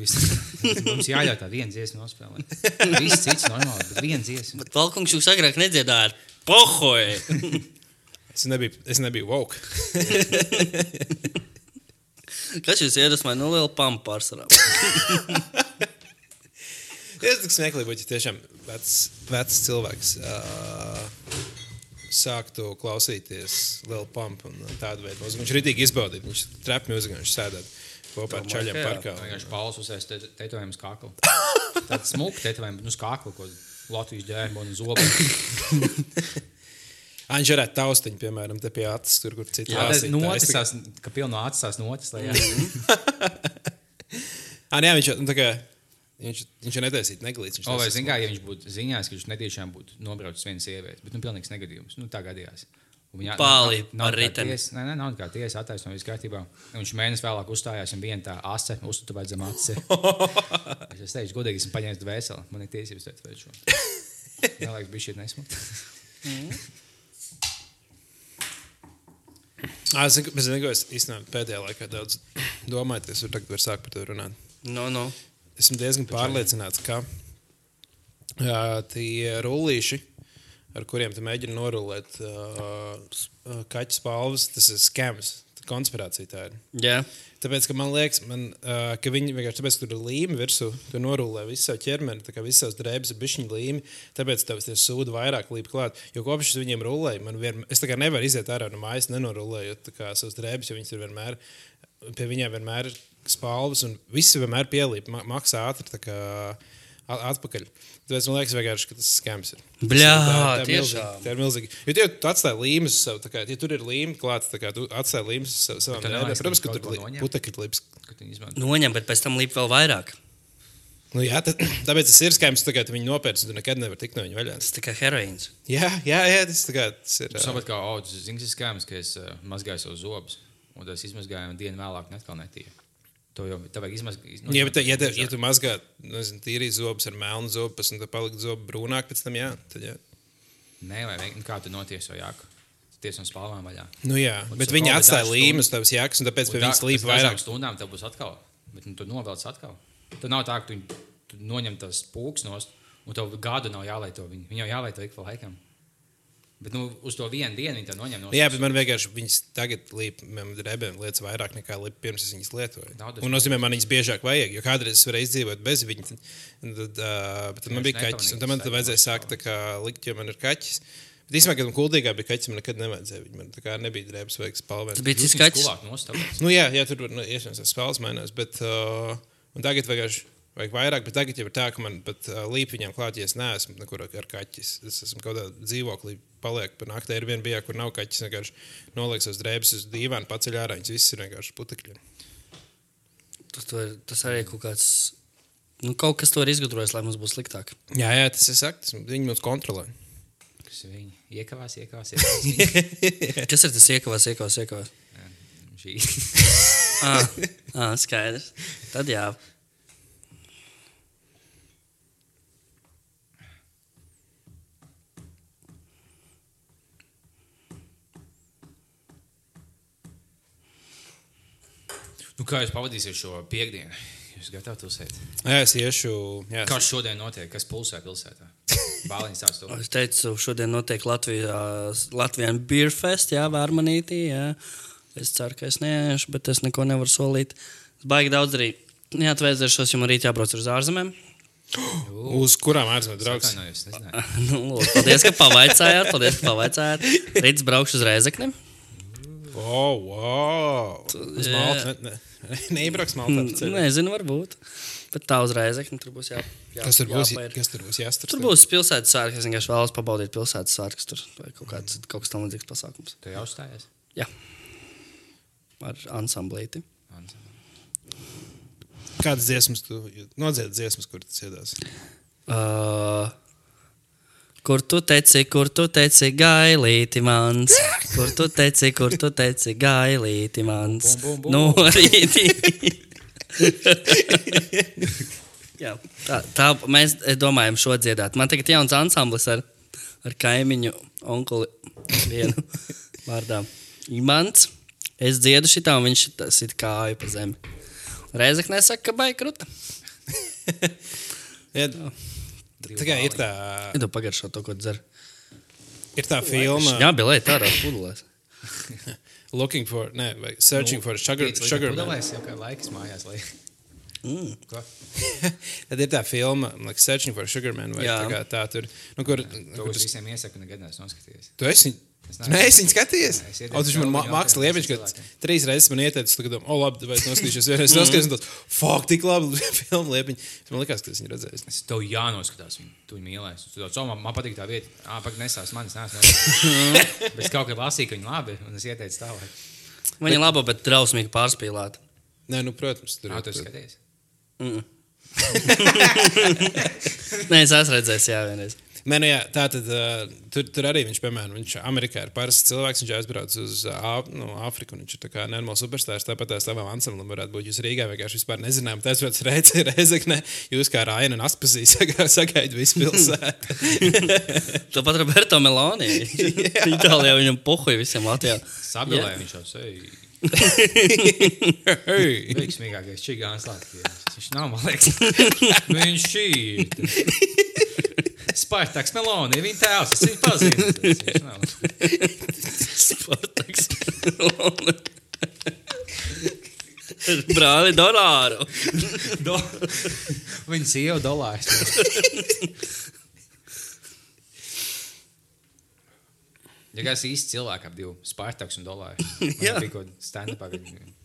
Mums jāļauj tā viena dziesma nospēlēt. Viss cits normāli, bet viena dziesma. Bet Palkungs jūs agrāk nedziedājāt. Pohoj! Es nebiju, es nebiju woke. Kas jūs iedvesmoja no liela pampa pārsvarā? Es tik smieklīgi būtu, ja tiešām vecs, vecs cilvēks uh, sāktu klausīties lielu pampu un tādu veidu mūziku. Viņš rītīgi izbaudīja, viņš trap mūziku, viņš sēdēt kopā ar čaļiem parkā. Vienkārši Pauls uzsēs te- tetovējumu uz kakla. Tāds smuks tetovējums, nu, uz kakla, ko Latvijas ģērba un zobu. Viņš varētu taustiņu, piemēram, te pie acis, tur, kur citi Jā, tas noticās, ka pilno atsās notis. Lai, jā. Ā, nē, viņš jau nu, tā kā. Viņš, viņš jau netaisīja neglīts. viņš O, vai taisīja zini, kā, ja viņš būtu ziņās, ka viņš netiešām būtu nobraucis vienu sievieti, bet nu, pilnīgs negadījums. Nu, tā gadījās. Un Viņa, kā riteni. tiesa- Nē, nē, nav kā tiesa attaisnojuma viss kārtībā. Viņš mēnesi vēlāk uzstājās, un viena tā ase uztuvēt zem acis. Es teicu, godīgi, esmu paņēmis dvēseli. Man ir tiesības teikt, vai šo. Man liekas, bija šī nesmuka. Es zinu, ka- es īstenībā pēdējā laikā daudz domāju, es varu tagad var sākt par to runāt. No, no. Esmu diezgan pārliecināts, ka uh, tie rullīši, ar kuriem tu mēģini norulēt uh, kaķu spalvas, tas ir skams. Konspirācija tā ir. Jā, Tāpēc, ka man liekas, man, uh, ka viņi vienkārši tāpēc, ka tur ir līme virsū, tu norulē visu savu ķermeni, tā kā visas savas drēbes ir bišķiņa līme, tāpēc tev tie sūdi vairāk līp klāt. Jo kopš es viņiem rulēju, man vienmēr, es tā kā nevaru iziet ārā no mājas, nenorulējot savas drēbes, jo viņas ir vienmēr, pie viņiem vienmēr ir spalvas un viss vienmēr pielīp, ma maksā ātri atpakaļ. Tāpēc man liekas, vienkārši, ka tas ir skams. Ir. Bļā, Tā- tā ir milzīgi. Tā ir milzīgi. Jo tie, tu atstāji līmes tā kā, ja tur ir līme klāta, tā kā tu atstāji līmes savu, savām nelaisti Protams, ka tur ir putekļi izmanto. noņem, bet pēc tam līp vēl vairāk. Nu, jā, tad, tāpēc tas ir skams, ka viņi nopērts, tu nekad nevari tikt no viņa vaļā. Tas ir tikai heroīns. Jā, jā, jā tas, tā kā, tas ir. Es saprotu, ka audzis zina, kas skāms, ka es uh, mazgāju savus zobus. Un tas izmazgāju, un dienu vēlāk netkal netīra. To jau tā vajag izmazgāt. Jā, bet, ja, te, ja tu mazgā, nezinu, tīri zobus ar melnu zobu, un tad palikt zobu brūnāk, pēc tam jā, tad jā. Nē, vai vienkārši kā tu notieso jāku. Tiesu un spālām vaļā. Nu, jā, Un bet tu viņi atstāja līmes tavas jēgas, un tāpēc pie viņas līp vairāk. stundām tev būs atkal. Bet nu, tu novelc atkal. Tur nav tā, ka tu, tu noņem tās pūks nost, un tev gadu nav jālaito viņu. Viņu jau jālaito ik pa laikam. Bet nu, uz to vienu dienu viņi to noņem no Jā, bet man vienkārši viņas tagad līp drēbēm lietas vairāk nekā līp pirms es viņas lietoju. Daudz es Un nozīmē, man viņas biežāk vajag, jo kādreiz es varēju izdzīvot bez viņas. Tad, uh, bet tad man bija kaķis, un tad man tas vajadzēja sākt likt, jo man ir kaķis. Bet īstenībā, kad man kuldīgā bija kaķis, man nekad nevajadzēja. Viņa man tā kā nebija drēbes vai spalvas. Tas bija cits kaķis. Nu, jā, jā, tur nu, iespējams tas spēles mainās, bet uh, un tagad vienkārši vajag vairāk. Bet tagad jau ir tā, ka man pat uh, līp viņiem klāt, ja es neesmu nekur ar kaķis. Es esmu kaut kādā dzīvoklī, paliek pa naktī. Ir viena bija, kur nav kaķis. Vienkārši noliek savas drēbes uz dīvaina, paceļ ārā. Viņas visas ir vienkārši putekļi. Tas, to ir- tas arī kaut kāds. Nu, kaut kas to ir izgudrojis, lai mums būtu sliktāk. Jā, jā, tas ir sakts. Viņi mums kontrolē. Kas viņi iekavās, iekavās, iekavās. Kas ir tas iekavās, iekavās, iekavās? Šī. Ah, ah, skaidrs. Tad jā. Nu, kā jūs pavadīsiet šo piekdienu? Jūs gatavi tulsēt? Jā, es iešu. Jā, Kas šodien notiek? Kas pulsē pilsētā? Bāliņš tāds to. Es teicu, šodien notiek Latvijā, Latvijas Beer Fest, jā, Vārmanītī. Jā. Es ceru, ka es neiešu, bet es neko nevaru solīt. Es baigi daudz arī neatvēsēšos, jo man rīt jābrauc uz ārzemēm. Uz kurām ārzemēs draugs? Nu, lūdzu, paldies, ka pavaicājāt. Paldies, ka pavaicājāt. Rīts braukšu uz Rēzekni. Oh, wow! Uz. Maltu. Ne, ne, neiebrauks ceļu? Nezinu, varbūt. Bet tā uz Rēzekni tur būs jā. jā Kas tur būs? jāpair. Kas tur būs jāstur? Tur būs pilsētas svētki. Es vienkārši vēlos pabaudīt pilsētas svētkus. Tur vai kaut, kāds, kaut kas tamlīdzīgs pasākums. Tu jau uzstājies? Jā, ar ansamblīti. Kādas dziesmas tu nodziedi dziesmas, kur tas iedās? Uh, kur tu teici, kur tu teici, gailīti mans? Kur tu teici, kur tu teici, gailīti mans? Bum, bum, bum. No rītī. Jā, tā, tā mēs eh, domājam šo dziedāt. Man tagad jauns ansamblis ar, ar kaimiņu onkuli vienu vārdā. Imants. Es dziedu šitā, un viņš sit kāju pa zemi. Reizekne saka, ka baigi Jā, tā kā ir tā, Idu pagaršo to, ko dzer. ir tā filma, Jā, bija lieta tādā pudelēs. Looking for, ne, vai Searching for Sugar, sugar Man. Pudelēs jau kā laiks mājās. Lai... Mm. Tad ir tā filma, like Searching for Sugar Man, vai Jā. tā kā tā tur, nu, kur, To kur tas, visiem iesaku, nekad neesmu noskatījies. tu esi, Es es viņu es O, viņš man mākslinieks liepiņš, ka trīs reizes man ieteicis, tagad, o, labi, vai es noskatīšos, vienreiz noskatīšos, un tas, fuck, tik labi, filma liepiņš. Man likās, ka es viņu redzēju. Es tev jānoskatās, viņu tu viņu mīlēs. Tu domā, man, man patīk tā vieta. Ah, pak nesās manis, nesās. Bet es kaut kā lasīju, ka viņi labi, un es ieteicu tālāk. Viņa ir laba, bet drausmīgi pārspīlēta. Nē, nu, protams, tur ir. tu skaties? Mm. Nē, es esmu redzējis, jā, vienreiz. Nē, nu, jā, tā tad uh, tur, tur arī viņš, piemēram, viņš Amerikā ir parasts cilvēks. Viņš aizbrauc uz uh, nu, Āfriku. un Viņš ir tā kā nenormāls superstarps. Tāpat tās tavam ansamblim varētu būt. Jūs Rīgā vienkārši vispār nezinām. Tas pēc reizes reizekne. Jūs kā Raina un Aspazī sagaidat visu pilsētu. Tāpat Roberto Meloni. Itālijā viņam pohuja visiem Latvijā. Sabilē viņš jau sevi. Hey! Veiksmīgākais čigāns Latvijā. Viņš nav, man liekas. Viņš šī. Spartaks Meloni, viņa tēvs, es viņu pazinu. Spartaks. Brāli dolāru. Do... Viņa sieva dolārs. Ja kāds īsts cilvēks ap divu Spartaks un dolāru. Jā. Kaut kāda stand-up.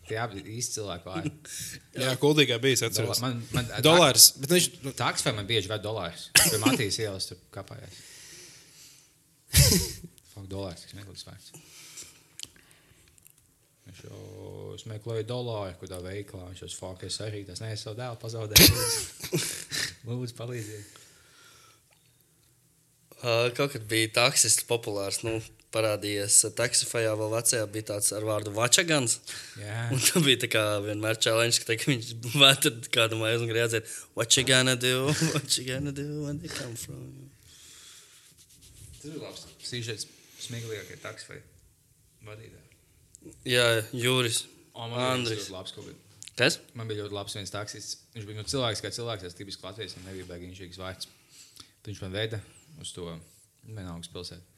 Tie abi īsti cilvēki vārdi. Jā, kuldīgā bija. Es atceros. Man, man, Dolārs. Bet viņš. nu, Taksfē man bieži ved dolārus. Pie Matīs ielas tur kāpājās. Fak, dolārs, kas meklēs vārds. Viņš jau es meklēju dolāru, kādā veiklā. Viņš jau fāk, es arī tas neesmu savu dēlu pazaudējis. Lūdzu, palīdziet. Uh, kaut kad bija taksists populārs. Nu, parādījies taksifajā vēl vecajā bija tāds ar vārdu Vačagans. Jā. Un tā bija tā kā vienmēr challenge, ka, ka viņš vēta kādu maizi un grieziet, what you gonna do, what you gonna do when they come from you. Tas ir labs. Sīžets smieklīgākie taksfē vadītāji. Jā, Jūris. O, Andris. labs. Kas? Man bija ļoti labs viens taksists. Viņš bija nu, cilvēks, kā cilvēks, tas tipisks Latvijas, un nebija baigi viņš vārds. Tad viņš man veda uz to vienalgas pilsētu.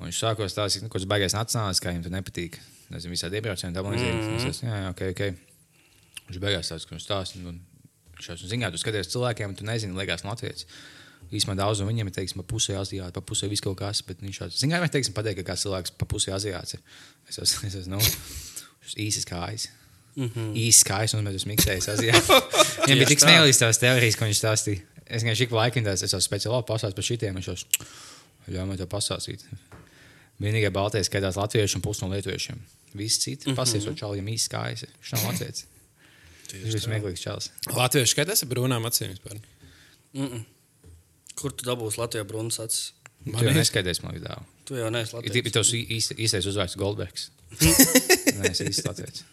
Un viņš sākot stāstīt, nu, ko tas baigais nacionālis, kā viņam tur nepatīk. Nezinu, visādi iebraucieni, tā līdzīgi. Mm -hmm. Jā, jā, ok, ok. Viņš beigās tāds, ka viņš stāsta, un jau zina, tu skaties cilvēkiem, tu nezini, liekas, Latvijas. Īsumā daudz no viņiem ir, teiksim, pusē aziāti, pa pusē viss kaut kas, bet viņš šāds, zina, vai, teiksim, pateikt, ka kāds cilvēks pa pusē aziāts ir. Es esmu, es esmu, nu, īsis kājas. Mm -hmm. Īsts kājas, un mēs esam miksējis aziāti. Viņam bija tik smieklīgs tās teorijas, ko viņš stāstīja. Es vienkārši ik laikam tās, es esmu speciāli pasāstīju par šitiem, viņš jau, ļauj man to pasāstīt. Vienīgais baltais skaitās latviešu un pusi no lietuviešiem. Visi citi mm -hmm. pasies, čalijam īsts kājas. Viņš nav latviešu. Viņš bija smieklīgs čalis. Latviešu skatās ar brūnām acīm vispār. Mm -mm. Kur tu dabūsi Latvijā brunas acis? Tu jau neskaties, man liekas, dāvā. Tu jau neesi Ir Latvijas. tikai tas īsti- īstais uzvārds Goldbergs. Nē, es īsti latviešu.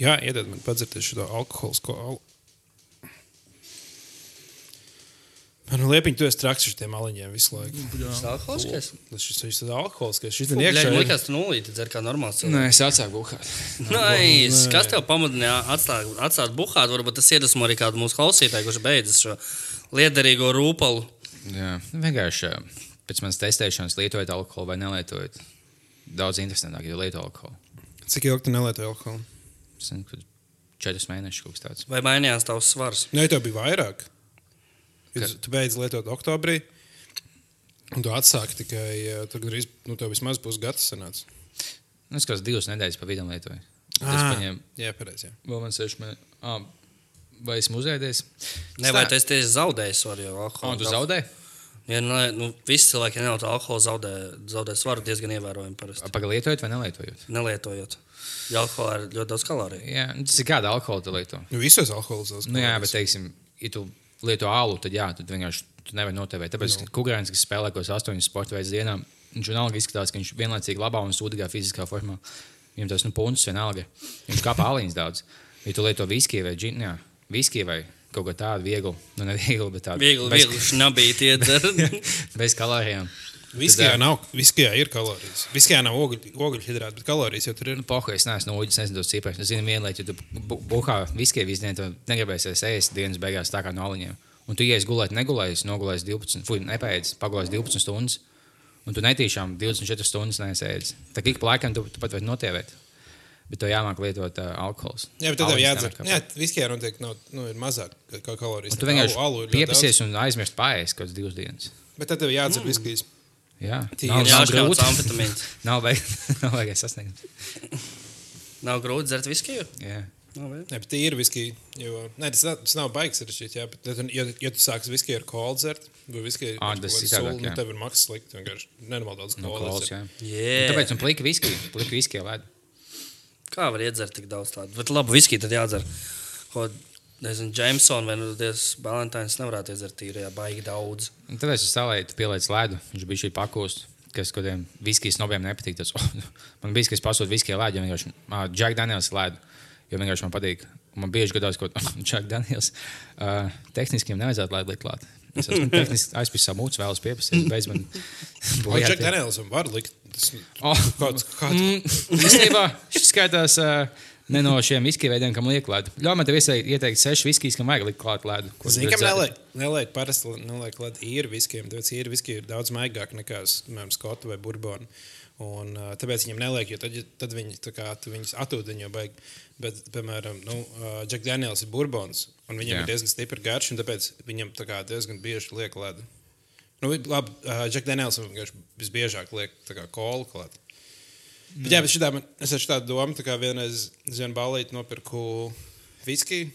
Jā, iedod man padzerties šo alkoholisko alu. Man liepiņ, tu esi traks ar tiem aliņiem visu laiku. Tas ir alkoholiskais. Tas šis šis ir alkoholiskais. Šis ir iekšā. Man liekas, tu nulīti dzer kā normāls cilvēks. Nē, es atsāku buhāt. Nice. Kas tev pamudināja atstāt, atstāt buhāt? Varbūt tas iedvesmo arī kādu mūsu klausītāju, kurš beidzas šo liederīgo rūpalu. Jā, vienkārši ā, pēc manas testēšanas lietojot alkoholu vai nelietojot. Daudz interesantāk, ja lieto alkoholu. Cik ilgi tu nelietoji alkoholu? Nezinu, kad četrus mēnešus kaut kas tāds. Vai mainījās tavs svars? Nē, tev bija vairāk. Ja Ka- tu- beidz lietot oktobrī. Un tu atsāki tikai, ā, tad gandrīz, nu, tev vismaz pusgads sanāca. Nu, es kādas divas nedēļas pa vidu lietoju. Tas Ā, paņēma Jā, pareizi. jā. vēl man seši mēneši. Ah, vai esmu uzēdies? Ne, vai tas tieši zaudējis alkoholu? tu zaudēji? Ja, nu, nu, visi cilvēki, ja nelieto alkoholu, zaudē, zaudē svaru diezgan ievērojami. parasti. Pagaidām, lietojot vai nelietojot? Nelietojot. Jo alkoholā ir ļoti daudz kaloriju. Jā, nu, tas ir kāda alkohola tu lieto. Nu, visos alkoholos. Nu, jā, bet, teiksim, ja tu lieto alu, tad jā, tad vienkārši tu nevari notevēt. Tāpēc, ka Kukurēns, kas spēlē kaut kādus astoņus sporta veidus dienā, viņš vienalga izskatās, ka viņš vienlaicīgi labā un sūdīgā fiziskā formā. Viņam tas nu, punkts vienalga. Viņš kāpā aliņas daudz. Ja tu lieto viskiju vai džinu, jā, viskiju vai kaut ko tādu vieglu, nu ne vieglu, bet tādu Viegli, bez, viegli šnabīt iedzer. bez kalorijām. Viskijā Tad, nav, viskijā ir kalorijas. Viskijā nav ogļu- ogļhidrāti, bet kalorijas jau tur ir. Nu, pohu, es neesmu no uģis, nezinu tos cipars. Es zinu, viena lieta, ja tu bu- buhā viskiju visu dienu, tad negribēsies ēst dienas beigās tā kā no aliņiem. Un tu ies gulēt, negulējies, nogulējies 12, fuj, nepēdz, pagulējies 12 stundas. Un tu netīšām 24 stundas nesēdz. Tā kā ik pa laikam tu, tu pat vari notievēt. Bet to jāmāk lietot uh, alkohols. Jā, bet tad tev jādzer. Jā, viskijā noteikti nav, nu, ir mazāk kā- kalorijas. Un tu Alu- vienkārši alu ir ļoti pieprasies un aizmirst pārējais kaut kādas divas dienas. Bet tad tev jādzer mm. viskijas. Jā, Tīri. nav, Jā, nav šāds grūti. amfetamīns. Nav vajag- nav vajag sasniegt. Nav grūti dzert viskiju. Jā. Nav, vai? Nē, bet tīri viskija. Jo, nē, tas, tas nav baigs sarežģīti. Jā, bet, ja, tu- ja, tu sāksi viskiju ar kolu dzert, vai viskiju citādāk, nu, jā. tev ir maksas slikti. Vienkārši nenormāli daudz No kolas. kolas, jā. Yeah. Tāpēc man plika viskija. Plika viskija lēd. Kā var iedzert tik daudz tādu? Bet labi, viskiju tad jādzer. Ko, nezinu, Jamesona vai nu Dievs Valentīns nevarētu iedzert tīri, ja baigi daudz. Un tāpēc es salēju, tu pieliec ledu. Viņš bija šī pakūst, kas kādiem viskijas snobiem nepatīk. Tas, oh, man bija, kas pasūta viskiju ledu, jo vienkārši uh, Jack Daniels ledu. Jo vienkārši man patīk. Man bieži gadās, ka Jack Daniels uh, tehniskiem nevajadzētu likt klāt. Es esmu tehniski aizpildījis savu mūcu, vēlos pieprasīt. Beidz man bojāt. Jack Danielsam var likt Tas, Oh. kāds, kāds, Mm, Īstenībā šis skaitās uh, ne no šiem viskiju veidiem, kam liek ledu. Ļauj man te visai ieteikt seši viskijas, kam vajag likt klāt Zini, tu kam neliek, neliek parasti neliek klāt īri viskiem, tāpēc īri viski ir daudz maigāk nekā, piemēram, skotu vai burbonu. Un, uh, tāpēc viņam neliek, jo tad, tad viņi tā kā, viņus atūdeņo baigi. Bet, piemēram, nu, uh, Jack Daniels ir burbons, un viņam Jā. Ir diezgan stipri garš, un tāpēc viņam tā kā diezgan bieži liek ledu. Nu, labi, uh, Jack Daniels visbiežāk liek kolu klāt. Bet, jā, bet šitā, man, es ar tādu domu, tā kā vienreiz Zienu Balīti nopirku viskiju.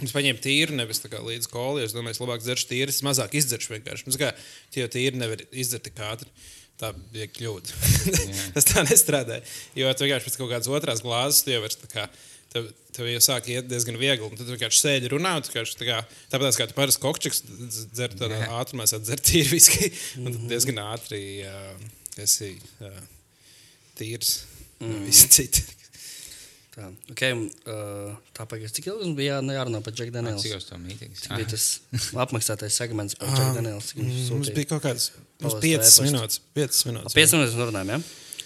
Es paņēmu tīru, nevis līdz kolī. Es domāju, es labāk dzeršu tīru, es mazāk izdzeršu vienkārši. Nu, kā, tie tīri nevar izdzert tik ātri. Tā bija kļūda. Tas tā nestrādāja. Jo tu vienkārši pēc kaut kādas otrās glāzes jau vairs tā kā. Tev, tev jau sāk iet diezgan viegli. Tad tu vienkārši sēdi runā. un vienkārši Tā kā, tāpat kā tu parasti kokčiks dzer tādā ātrumā, tad dzer tīru viski. Un tad diezgan ātri uh, esi uh, tīrs. Mm. Visi citi. Tā, okay, uh, tā pagaidām, cik ilgi mums bija jā, jārunā par Jack Daniels? Cik tas? Bija tas apmaksātais segments par Jack Daniels. viņš Mums bija kaut piecas e-pastu. minūtes. Piecas minūtes. 5 minūtes mēs runājam. Ja?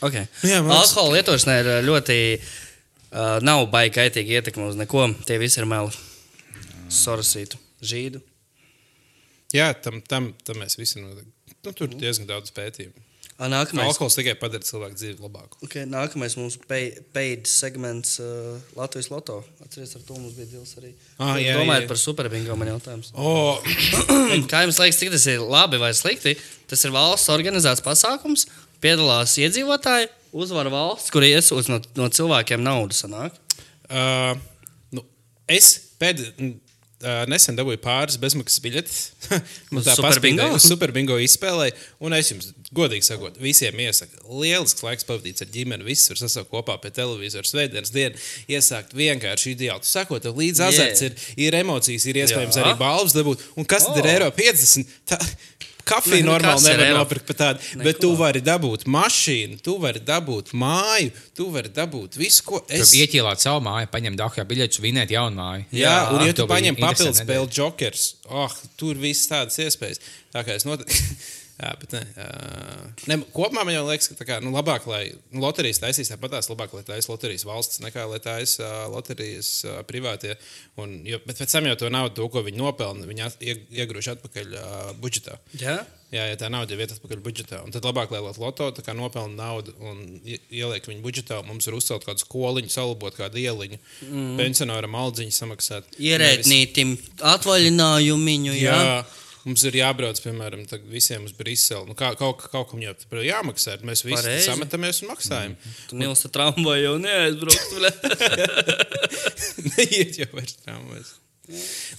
Okay. Jā, mums- Alkohola lietošana ir uh, ļoti. Uh, nav baigi kaitīga ietekme uz neko. Tie visi ir meli. Sorosītu, žīdu. Jā, tam, tam, tam mēs visi noteikti. Nu, tur ir diezgan daudz pētījumu. Nākamais, Alkohols tikai padara cilvēku dzīvi labāku. okay, nākamais mums paid segments uh, Latvijas Loto. Atcerieties, ar to mums bija dils arī. Ah, jā, Domājot jā. par superbingo man jautājums. O, Kā jums liekas, cik tas ir labi vai slikti? Tas ir valsts organizēts pasākums, piedalās iedzīvotāji, uzvar valsts, kur iesūdz no, no cilvēkiem naudu. Sanāk. uh, nu, es pēdējā. Uh, nesen dabūju pāris bezmaksas biļetes. Man tā Super Bingo? paspīdēja, uz super bingo izspēlēju. Un es jums, godīgi sakot, visiem iesaku, lielisks laiks pavadīts ar ģimeni. Viss var sasaukt kopā pie televizora svētdienas dienu. Iesākt vienkārši ideāli. Sakot, līdz Yeah. azarts ir, ir emocijas, ir iespējams Jā. arī balvas dabūt. Un kas tad Oh. ir eiro 50? Tā, Kafiju Nu, normāli nevar nopirkt par tādu, Neko. bet tu vari dabūt mašīnu, tu vari dabūt māju, tu vari dabūt visu, ko Es es ieķīlāt savu māju, paņemt dahā biļetes, vinēt jaunu māju. Jā, jā un, ja tu paņem papildus spēli jokers, oh, tur viss tādas iespējas. Tā kā es noteikti. Jā, bet ne, uh, ne, kopumā man liekas, ka kā, nu, labāk, lai nu, loterijas taisīs tāpat tās, labāk, lai taisīs loterijas valsts, nekā lai taisīs uh, loterijas uh, privātie. Un, jo, bet pēc tam jau to naudu, to, ko viņi nopelna, viņi iegrūž atpakaļ uh, budžetā. Jā, Jā, ja tā nauda ir atpakaļ budžetā. Un tad labāk, lai tā kā nopelna naudu un ie- ieliek viņu budžetā, mums ir uzcelt kādu skoliņu, salabot kādu ieliņu, mm. pensionāram aldziņu samaksāt. ierēdnītim atvaļinājumu. Jā. Jā, Mums ir jābrauc, piemēram, visiem uz Briseli. Nu, kā, kaut, kaut kam jau tur jāmaksā. Mēs visi Pareizi. sametamies un maksājam. tu nilsti tramvaju jau neaizbraukt. Neiet jau vairs traumas.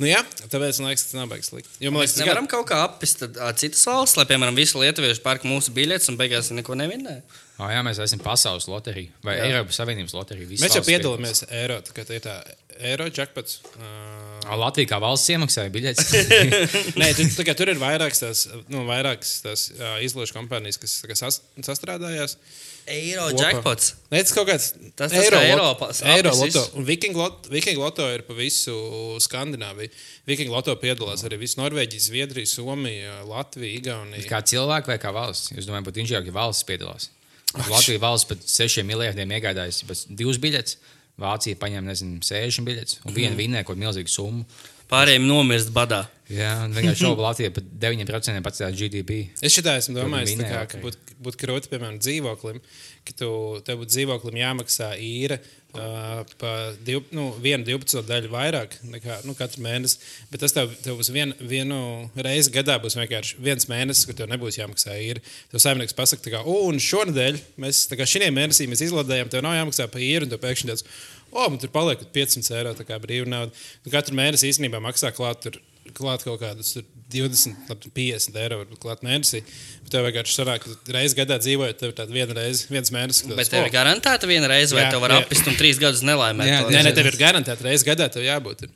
Nu, jā, tāpēc man liekas, ka tas nav baigs slikti. Jo Mēs liekas, tas nevaram kaut kā ā, citas valsts, lai, piemēram, visi lietuvieši pērk mūsu biļetes un beigās neko nevinnē. Oh, jā, mēs esam pasaules loterija vai Jā. Eiropas Savienības loterija. Mēs jau piedalāmies eiro, tā tā ir tā eiro jackpots. Uh. Latvija kā valsts iemaksāja biļetes. Nē, tu, kā tur ir vairākas tās, nu, vairākas tās uh, izložu kompānijas, kas, kas sas, sastrādājās. Eiro Kopā. jackpots. Nē, tas kaut kāds Tas tas kā Eiropas Eiro loto. Un Viking loto, Viking loto ir pa visu Skandināviju. Viking loto piedalās arī visu Norvēģiju, Zviedriju, Somiju, Latviju, Igauniju. kā cilvēki vai kā valsts? Es domāju, pat inženieris, ja valsts piedalās. Latvija valsts pat 6 miljardiem iegādājas divas biļetes. Vācija paņem, nezinu, 60 biļetes un viena vinnē kaut kādu milzīgu summu. Pārējiem nomirst badā. Jā, un vienkārši šobrīd Latvija pat 9% pats tā GDP. Es šitā esmu domājis, kā, ka būtu būt krūti, piemēram, dzīvoklim, ka tu, tev būtu dzīvoklim jāmaksā īra uh, pa div, nu, vienu 12 daļu vairāk nekā nu, katru mēnesi. Bet tas tev, tev būs vien, vienu reizi gadā, būs vienkārši viens mēnesis, kur tev nebūs jāmaksā īra. Tev saimnieks pasakā, ka, šonadēļ mēs, mēnesī mēs izlādējam, tev nav jāmaksā par īru, un tev pēkšņi tāds, o, man tur paliek 500 eiro, brīva nauda. Nu, katru mēnesi īstenībā maksā klāt tur klāt kaut kādus 20, labi, 50 eiro varbūt klāt mēnesī. Bet tev vienkārši sanāk, ka reizes gadā dzīvojot, tev ir tāda viena reize, viens mēnesis. Bet tev "O, ir garantēta viena reize, vai Jā, tev var jā. apist un trīs gadus nelaimēt? Jā, to? Nē, nē, tev ir garantēta reizes gadā, tev jābūt ir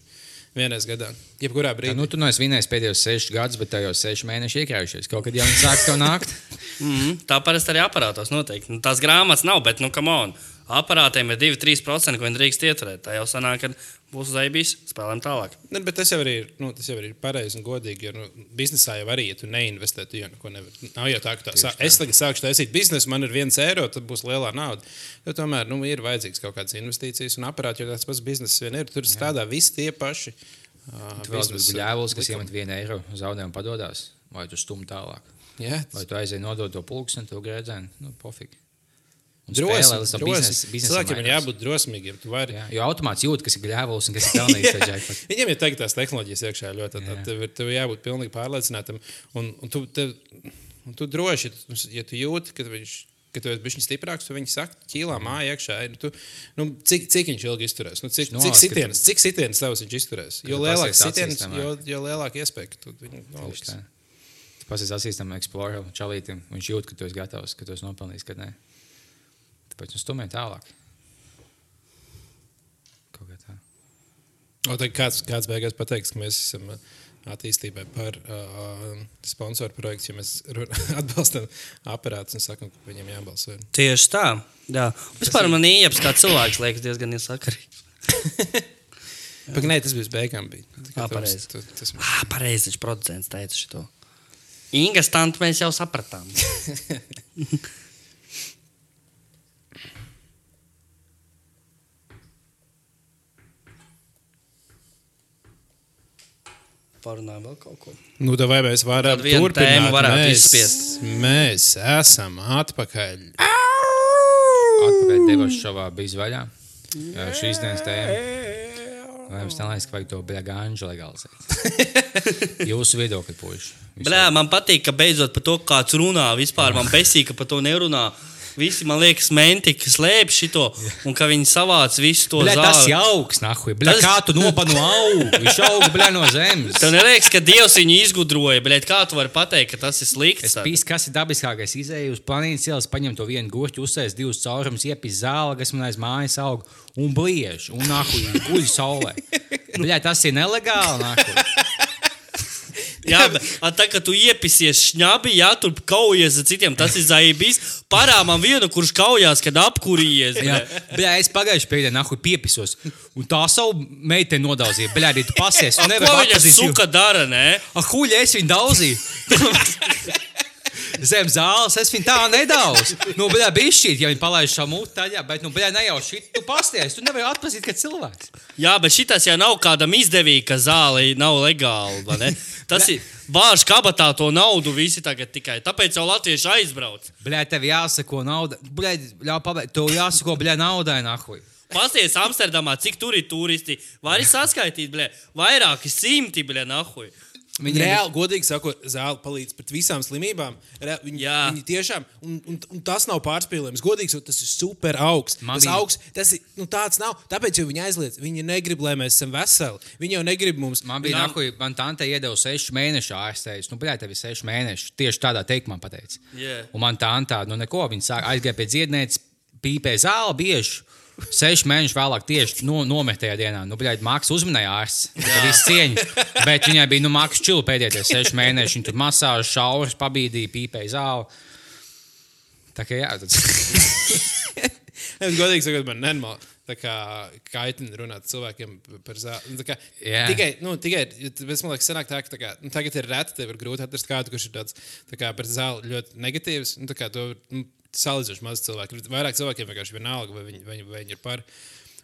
vienreiz gadā. Jebkurā Tā, brīdī. nu, tu no es vinēju pēdējos 6 gadus, bet tev jau 6 mēneši iekrājušies. Kaut kad jau viņi sāks to nākt. Mm, tā parasti arī aparātos noteikti. Nu, tās grāmatas nav, bet, nu, come on. Aparātiem ir 2-3%, ko viņi drīkst ieturēt. Tā jau sanāk, ka būs zaibīs, spēlēm tālāk. Ne, bet tas jau arī ir, nu, tas jau arī ir pareizi un godīgi. Jo nu, biznesā jau arī, ja tu neinvestē, tu jau neko nevari. Nav jau tā, ka tā, sā, es tagad sākšu taisīt biznesu, man ir viens eiro, tad būs lielā nauda. Jo tomēr nu, ir vajadzīgs kaut kādas investīcijas un aparāti, jo tāds pats bizness vien ir. Tur strādā visi tie paši. Uh, Tu vēl esi gļēvulis, kas iemet vienu eiro zaudējumu padodas, vai tu stum tālāk. Jā, Vai tu aizēji nodot to pulksteni, to grēdzēnu? Nu, pofīgi. Tas biznesa Cilvēkiem ir jābūt drosmīgiem. Tu vari Jā, jo automāts jūt, kas ir gļēvulis un kas ir pelnījis to jackpotu. Viņiem ir tagad tās tehnoloģijas iekšā ļoti. Tad, tad tev, ir, tev ir jābūt pilnīgi pārliecinātam. Un, un, tu, tev, un tu droši, ja tu jūti, ka viņš. Kad tu esi bijis stiprāks, tad viņi saka, ķīlā māja iekšā. ir, Tu, nu, cik, cik viņš ilgi izturēs? Nu, cik, cik ka sitienas, cik sitienas tavs viņš izturēs? Jo tu lielāks sitienas, jo, jo lielāka iespēja, ka tu viņu Tieši noliks. tā. Tu pasies asistam Explorer čalītim, viņš jūt, ka tu esi gatavs, ka tu esi nopelnījis, kad nē. Tāpēc nu stumē tālāk. Kaut kā tā. O, tad kāds, kāds beigās pateiks, ka mēs esam uh, attīstībai par uh, sponsoru projektu, ja mēs atbalstam aparātus un sakam, ka viņiem jābalso. Tieši tā. Jā. Vispār man īņķis kā cilvēks liekas diezgan iesakarīgs. Nē, tas bija beigām. Bija. Tā kā Ā, tas- pareizi. tu- tas- Ah, pareizi, taču producents teica šo. Inga stāstu mēs jau sapratām. Parunājam vēl kaut ko. Nu, vai mēs varam turpināt? varētu mēs, izspiest. Mēs esam atpakaļ. Atpakaļ devos šovā bija vaļā. Jā, Šīs dienas tēma. Vai jums nelaiks, ka vajag to bļagāņu legalizēt? Jūsu viedokļi, puiši. Blē, man patīk, ka beidzot par to kāds runā. Vispār man besīk, ka par to nerunā. Visi, man liekas, menti, kas slēpj šo, un ka viņi savāc visu to Bļā, tas zāli. ir augsts, nahuj. Bļā, Tas- kā tu nopanu augu? Viņš auga, bļā, no zemes. Tev neliekas, ka Dievs viņu izgudroja, bet kā tu vari pateikt, ka tas ir slikts? Es pīstu, kas ir dabiskākais. Izēju uz planētas ielas, paņem to vienu gurķu, uzsēs divus caurumus, iepis zāle, kas man aiz mājas aug, un bliež, un nahuj, guļ saulē. Bļā, tas ir nelegāli, nahuj. Jā, bet a, tā kā tu iepisies šņabi, jā, tur kaujies ar citiem, tas ir zaibīs. Parā man vienu, kurš kaujās, kad apkurījies. Jā, bļā, es pagājušajā pēdējā nahuj piepisos, un tā savu meiteni nodauzīja. Bļā, arī tu pasies, Ko viņa suka dara, nē? Ah, huļ, es viņu daudzīju. Zem zāles es viņu tā nedaudz. Nu, bija šī, ja viņi palaiž šo mūtu taļā, bet, nu, bļā, ne jau šī, tu pasties, tu nevari atpazīt, ka cilvēks. Jā, bet šis jau nav kādam izdevīgi, ka zāle nav legāla. Tas ir bāžs kabatā to naudu visi tagad tikai. Tāpēc jau latvieši aizbrauc. Bļā, tev jāsako nauda. Bļā, ļauj pabeigt, tev jāsako, bļā, naudai, nahuj. Pasties Amsterdamā, cik tur ir turisti. Vari saskaitīt, bļē, vairāki simti, bļē, nahuj. Viņi reāli, godīgi sakot, zāle palīdz pret visām slimībām. Re, viņi, Jā. viņi tiešām, un, un, un tas nav pārspīlējums. Godīgi sakot, tas ir super augsts. Tas augsts, tas ir, nu, tāds nav. Tāpēc viņi aizliedz. Viņi negrib, lai mēs esam veseli. Viņi jau negrib mums. Man bija Nav- nahuj, man tante iedeva sešu mēnešu ārstējus. Nu, bļā, tev ir seši mēneši. Tieši tādā teikumā pateica. Jā. Un man tā tā, nu, neko. Viņa sāk aizgāja pie dziednētes, pīpē zāli bieži. Seši mēneši vēlāk, tieši no, nometējā dienā, nu, bija mākslinieks. Tā viss cieņa. Bet viņai bija nu, mākslinieks čili pēdējie seši mēneši. Viņa tur masāžas, šauras, pabīdīja, pīpēja zāli. Tā kā jā, tas Es godīgi sakot, man nenormāli. Tā kā kaitina runāt cilvēkiem par zāli. Nu, tā kā Jā. Tikai, nu, tikai, es man liekas, sanāk tā, ka tā kā, nu, tagad ir reti, tev ir grūti atrast kādu, kurš ir tāds, tā kā par zāli ļoti negatīvs. Nu, tā kā to nu, salīdzinoši maz cilvēku. Vairāk cilvēkiem vienkārši vienalga, vai viņi, vai viņi, vai viņi ir par.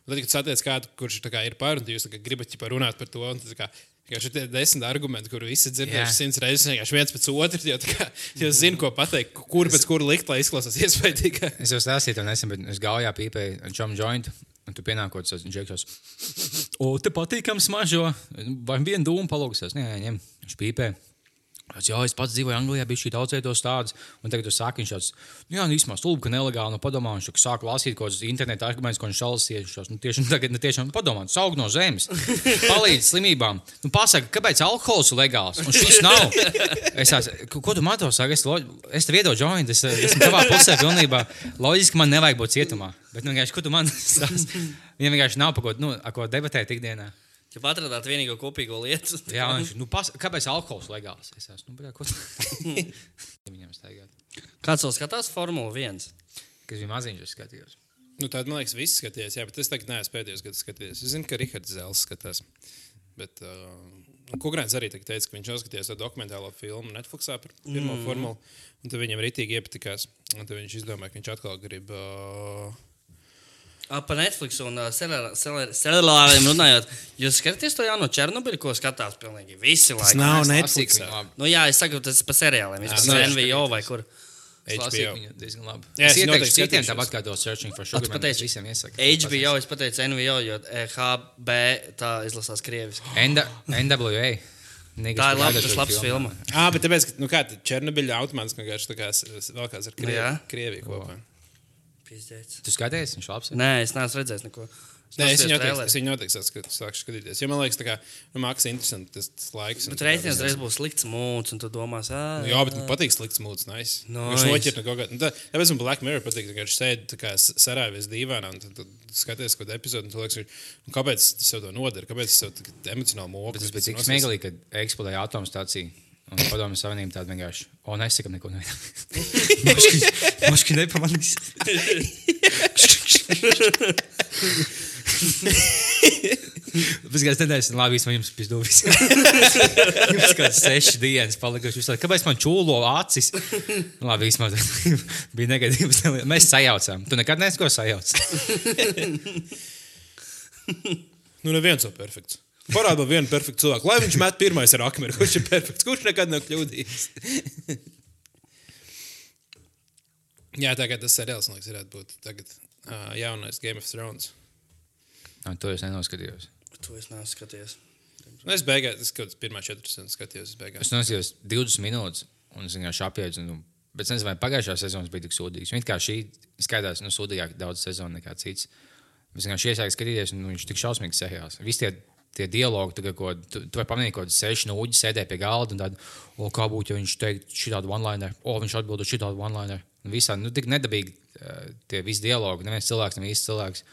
Un tad, kad satiec kādu, kurš kā, ir par, un jūs kā gribat ķipa runāt par to, un tad, tā kā, ir tie desmit argumenti, kurus visi dzirdējuši simts reizes, vienkārši viens pēc otra. Jo, kā, jo zinu, ko pateikt, kur pēc kura likt, lai izklausās iespaidīgi. Es jau stāstīju, to nesen, bet es gājā pīpēju ar čomu jointu. Un tu pienākot, tas džeksos. O, te patīkam smažo. Vai vienu dūmu palūksies? Nē, ņem. Viņš pīpē. Es, jā, es pats dzīvoju Anglijā, bija šī daudzveidos tādas, un tagad jūs sākat, viņš tāds, nu, jā, nu, īstenībā stulbi, ka nelegāli, nu, padomā, viņš sāk lasīt kaut kādus interneta argumentus, ko viņš šausmas, nu, tieši, nu, tagad, nu, tiešām, padomā, tas aug no zemes, palīdz slimībām. Nu, pasaka, kāpēc alkohols ir legāls, un šis nav? Es tās, ko, ko tu man to saki? Es, lo- es tev iedodu jointu, es es esmu tavā pusē pilnībā. Loģiski, man nevajag būt cietumā, bet, nu, vienkārši, ko tu man stāsti? Viņam vienkārši nav par ko, nu, ko debatēt ikdienā. Ja atradāt vienīgo kopīgo lietu, Jā, viņš nu, pas, kāpēc alkohols legāls? Es esmu, nu, ko viņam staigāt? kāds vēl skatās Formuli 1? Kas bija maziņš, es skatījos. Nu, tāda, man liekas, viss skatījās. Jā, bet es tagad neesmu pēdējos gados skatījies. Es zinu, ka Rihards Zels skatās. Bet uh, Kukrāns arī tagad teica, ka viņš noskatījās to dokumentālo filmu Netflixā par pirmo mm. formulu. Un tad viņam ritīgi iepatikās. Un tad viņš izdomāja, ka viņš atkal grib. Uh, Par Netflix un uh, seriāliem runājot, jūs skatāties to jauno Černobiļu, ko skatās pilnīgi visi tas laiki. nav Es Netflix. Nu, jā, es saku, tas ir par seriāliem. Nu, ir es NVO vai kur. Es HBO. Jā, es es ieteiktu citiem tāpat kā to Searching for Sugar. Pateici, tas visiem iesaka. HBO, es pateicu NVO, jo HB tā izlasās krieviski. N- NWA. Niggas Tā ir labi, tas labs filma. Ah, bet tāpēc, ka nu, kā, Černobiļa automātiski vienkārši tā kā vēl kāds ar Krievi, Jā. Krieviju kopā. Pizdēts. Tu skaties, viņš labs. ir? Nē, es neesmu redzējis neko. Nē, es viņu noteikti, es viņu noteikti sāku- skatīties. Jo man liekas, kā nu, mākslinieks interesanti tas, tas laiks. un Bet viss. reiz būs slikts mūds, un tu domās, ah, Nu, jā, bet man patīk slikts mūds. Nice. Nice. Viņš noķer no kaut kā. Nu, tā, tāpēc man Black Mirror patīk, ka viņš sēž tā kā sarāvies dīvainā un tad, tad skaties kaut kādu epizodi. un tu liekas, Nu, kāpēc tas sev to nodara? Kāpēc tas kā emocionāli? Bet tas bija tik smieklīgi, kad eksplodēja atomstācija. Un padomju savienība tāda vienkārši. O, nesakām neko. Moški nepamanīs. Pēc kādas nedēļas, labi, vismaz jums bija domas. Jums kāds seši dienas palikuši. Jūs Kāpēc man čūlo acis? Nu, Labi, vismaz bija negadījums. Mēs sajaucām. Tu nekad neesi ko sajauc. Nu, neviens nav perfekts. Parāda man vienu perfektu cilvēku. Lai viņš met pirmais ar akmeni, kurš ir perfekts, kurš nekad nav kļūdījies. Jā, tā kā tas seriāls, man liekas, varētu būt tagad uh, jaunais Game of Thrones. Nā, To es nenoskatījos. To es neesmu skatījies. Nu, es beigās, es kaut kādā pirmā četras stundas skatījos. es beigās. Es noskatījos 20 minūtes, un es vienkārši apjēdzu. Nu, bet es nezinu, vai pagājušā sezona bija tik sūdīga. Viņa kā šī skaitās nu, sūdīgāk daudz sezonu nekā cits. Es vienkārši iesāku skatīties, un nu, viņš tik šausmīgs seriāls. Visi tie, tie dialogi, tagad, ko tu, tu vari pamanīt, ka seši nūģi sēdēja pie galda un tādu, o, kā būtu, ja viņš teiktu šitādu one-liner, o, viņš atbildētu šitādu one-liner. Un Visā, nu, tik nedabīgi tie visi dialogi, neviens cilvēks, neviens cilvēks.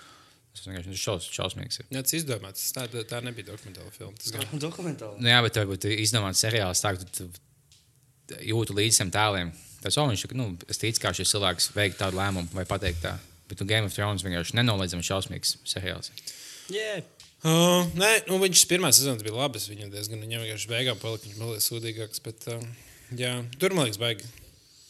Tas vienkārši šaus, šausmīgs. Ir. Jā, tas izdomāts. Tā, tā, nebija dokumentāla filma. Tas gan. Dokumentāli. Nu, jā, bet varbūt izdomāts seriāls, tā, tu, tu jūti līdzi tam tēliem. Tas jau viņš, nu, es ticu, kā šis cilvēks veikt tādu lēmumu vai pateikt tā. Bet nu, Game of Thrones vienkārši nenoliedzami šausmīgs seriāls. Yeah. Uh, nē, nu, viņš pirmā sezona bija labs. Viņam diezgan viņam vienkārši beigām palika viņš mazliet sūdīgāks. Bet, uh, jā, tur man liekas, baigi.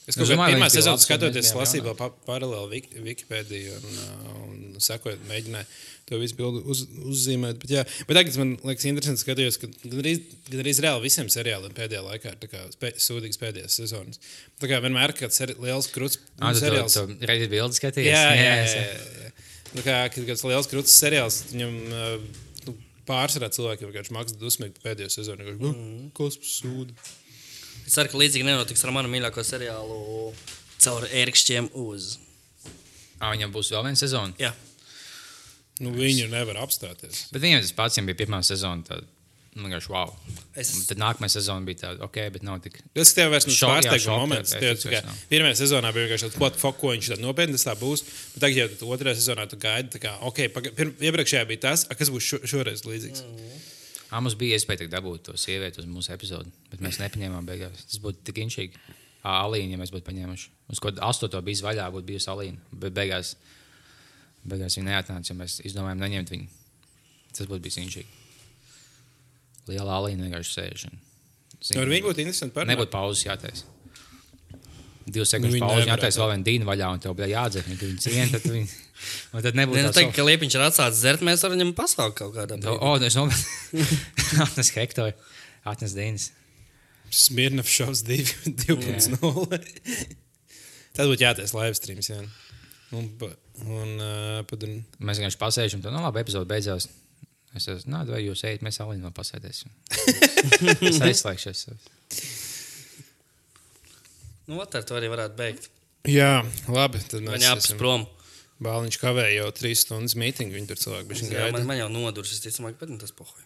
Es kaut kādā domāju, pirmā sezonā un skatoties, lasīju vēl pa, paralēli Wik- Wikipēdiju un, uh, un sekojot, mēģināju to visu bildi uz, uzzīmēt. Bet, jā, bet tagad man liekas, interesanti skatījos, ka gandrīz, gandrīz reāli visiem seriāliem pēdējā laikā ir spē, sūdīgas pēdējās sezonas. Tā kā vienmēr ir kāds liels krūts Ah, seriāls. to- tu Reizes bildi skatījies. Jā, jā, jā, jā, jā. Nu, kā kad kāds liels krūtis seriāls, viņam uh, nu, pārsvarā cilvēki vienkārši maksā dusmīgi pēdējo sezonu. Mm. kosmos sūdi. Es ceru, ka līdzīgi nenotiks ar manu mīļāko seriālu caur ērkšķiem uz. Ah, viņam būs vēl viena sezona. Jā, Nu, viņu nevar apstāties. Bet viņam tas pats bija pirmā sezona. Tad, vienkārši wow. es Un Tad nākamā sezona bija tāda, ok, bet nav tik. Tas tev vairs nav pārsteiguma moments. Pirmajā sezonā bija vienkārši tāds, what fuck, ko viņš tā nopietni tas tā būs. Bet tagad, jau tu otrajā sezonā tu gaidi, tā kā, ok, iepriekšējā bija tas, a, kas būs šo, šoreiz līdzīgs. Mm. Ah, mums bija iespēja dabūt to sievieti uz mūsu epizodi, bet mēs nepaņēmām beigās. Tas būtu tik inčīgi. Ah, Alīna, ja mēs būtu paņēmuši. Uz ko astoto bija vaļā, būtu bijusi Alīna. Bet beigās, beigās viņa neatnāca, jo mēs izdomājām neņemt viņu. Tas būtu bijis inčīgi. Liela Alīna vienkārši sēž. un zina, Ar viņu būtu interesanti parunāt. Nebūtu pauzes jātaisa. Divas Nu, sekundes viņi pauzes jātaisa, vēl viena dīna vaļā, un tev bija jādzer. Ja tu viņu cieni, tad, un tad nebūtu nu, tā teikt, ka Liepiņš ir atsācis dzert, mēs varam viņam pasaukt kaut kādā O, o, es domāju, atnes Hektoru, atnes Dīnas. Smirnaf šovs 2.0. Tad būtu jātaisa live streams. Jā. Un, un, uh, padun... Mēs vienkārši pasēžam, tad, nu, labi, epizode beidzās. Es teicu, nē, vai jūs ejat, mēs vēl pasēdēsim. es aizslēgšos. Nu, ot, ar to arī varētu beigt. Jā, labi. Tad mēs Man jāpas esam- prom. Bāliņš kavēja jau trīs stundas mītingu. Viņi tur cilvēki bija man, man jau nodurs, es ticu, bet nu, tas pohoja.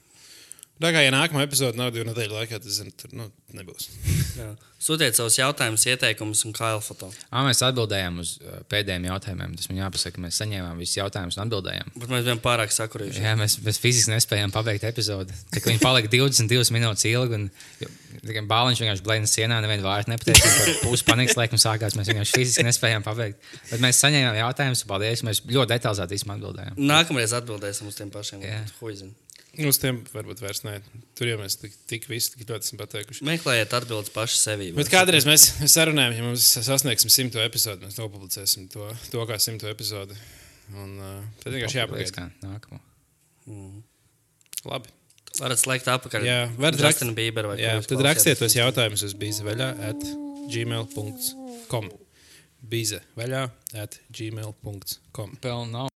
Tā kā ja nākamā epizode nav divu nedēļu laikā, tad zinu, tur nu, nebūs. Jā. Sūtiet savus jautājumus, ieteikumus un kā foto. À, mēs atbildējām uz uh, pēdējiem jautājumiem. Tas man jāpasaka, mēs saņēmām visus jautājumus un atbildējām. Bet mēs bijām pārāk sakurījuši. Jā, mēs, mēs fiziski nespējām pabeigt epizodi. Tā kā viņi palika 22 minūtes ilgi, un bāliņš vienkārši blēņas sienā, nevienu vārdu nepateica. Pusi panikas laikam sākās, mēs vienkārši fiziski nespējām pabeigt. Bet mēs saņēmām jautājumus, paldies, mēs ļoti detalizēti atbildējām. Nākamreiz atbildēsim uz tiem pašiem. Jā. Huizin. Uz tiem varbūt vairs nē. Tur jau mēs tik, tik visi tik ļoti esam pateikuši. Meklējiet atbildes paši sevī. Bet kādreiz mēs sarunājam, ja mums sasniegsim simto epizodi, mēs nopublicēsim to, to kā simto epizodi. Un uh, tad vienkārši jāpagaida. Kā nākamo. Labi. Varat slēgt apakaļ. Jā, varat Justin rakst- Bieber vai Jā, tad rakstiet tos jautājumus uz bīzevaļā at gmail.com. Bīze vaļā at gmail.com. Pelnu nav.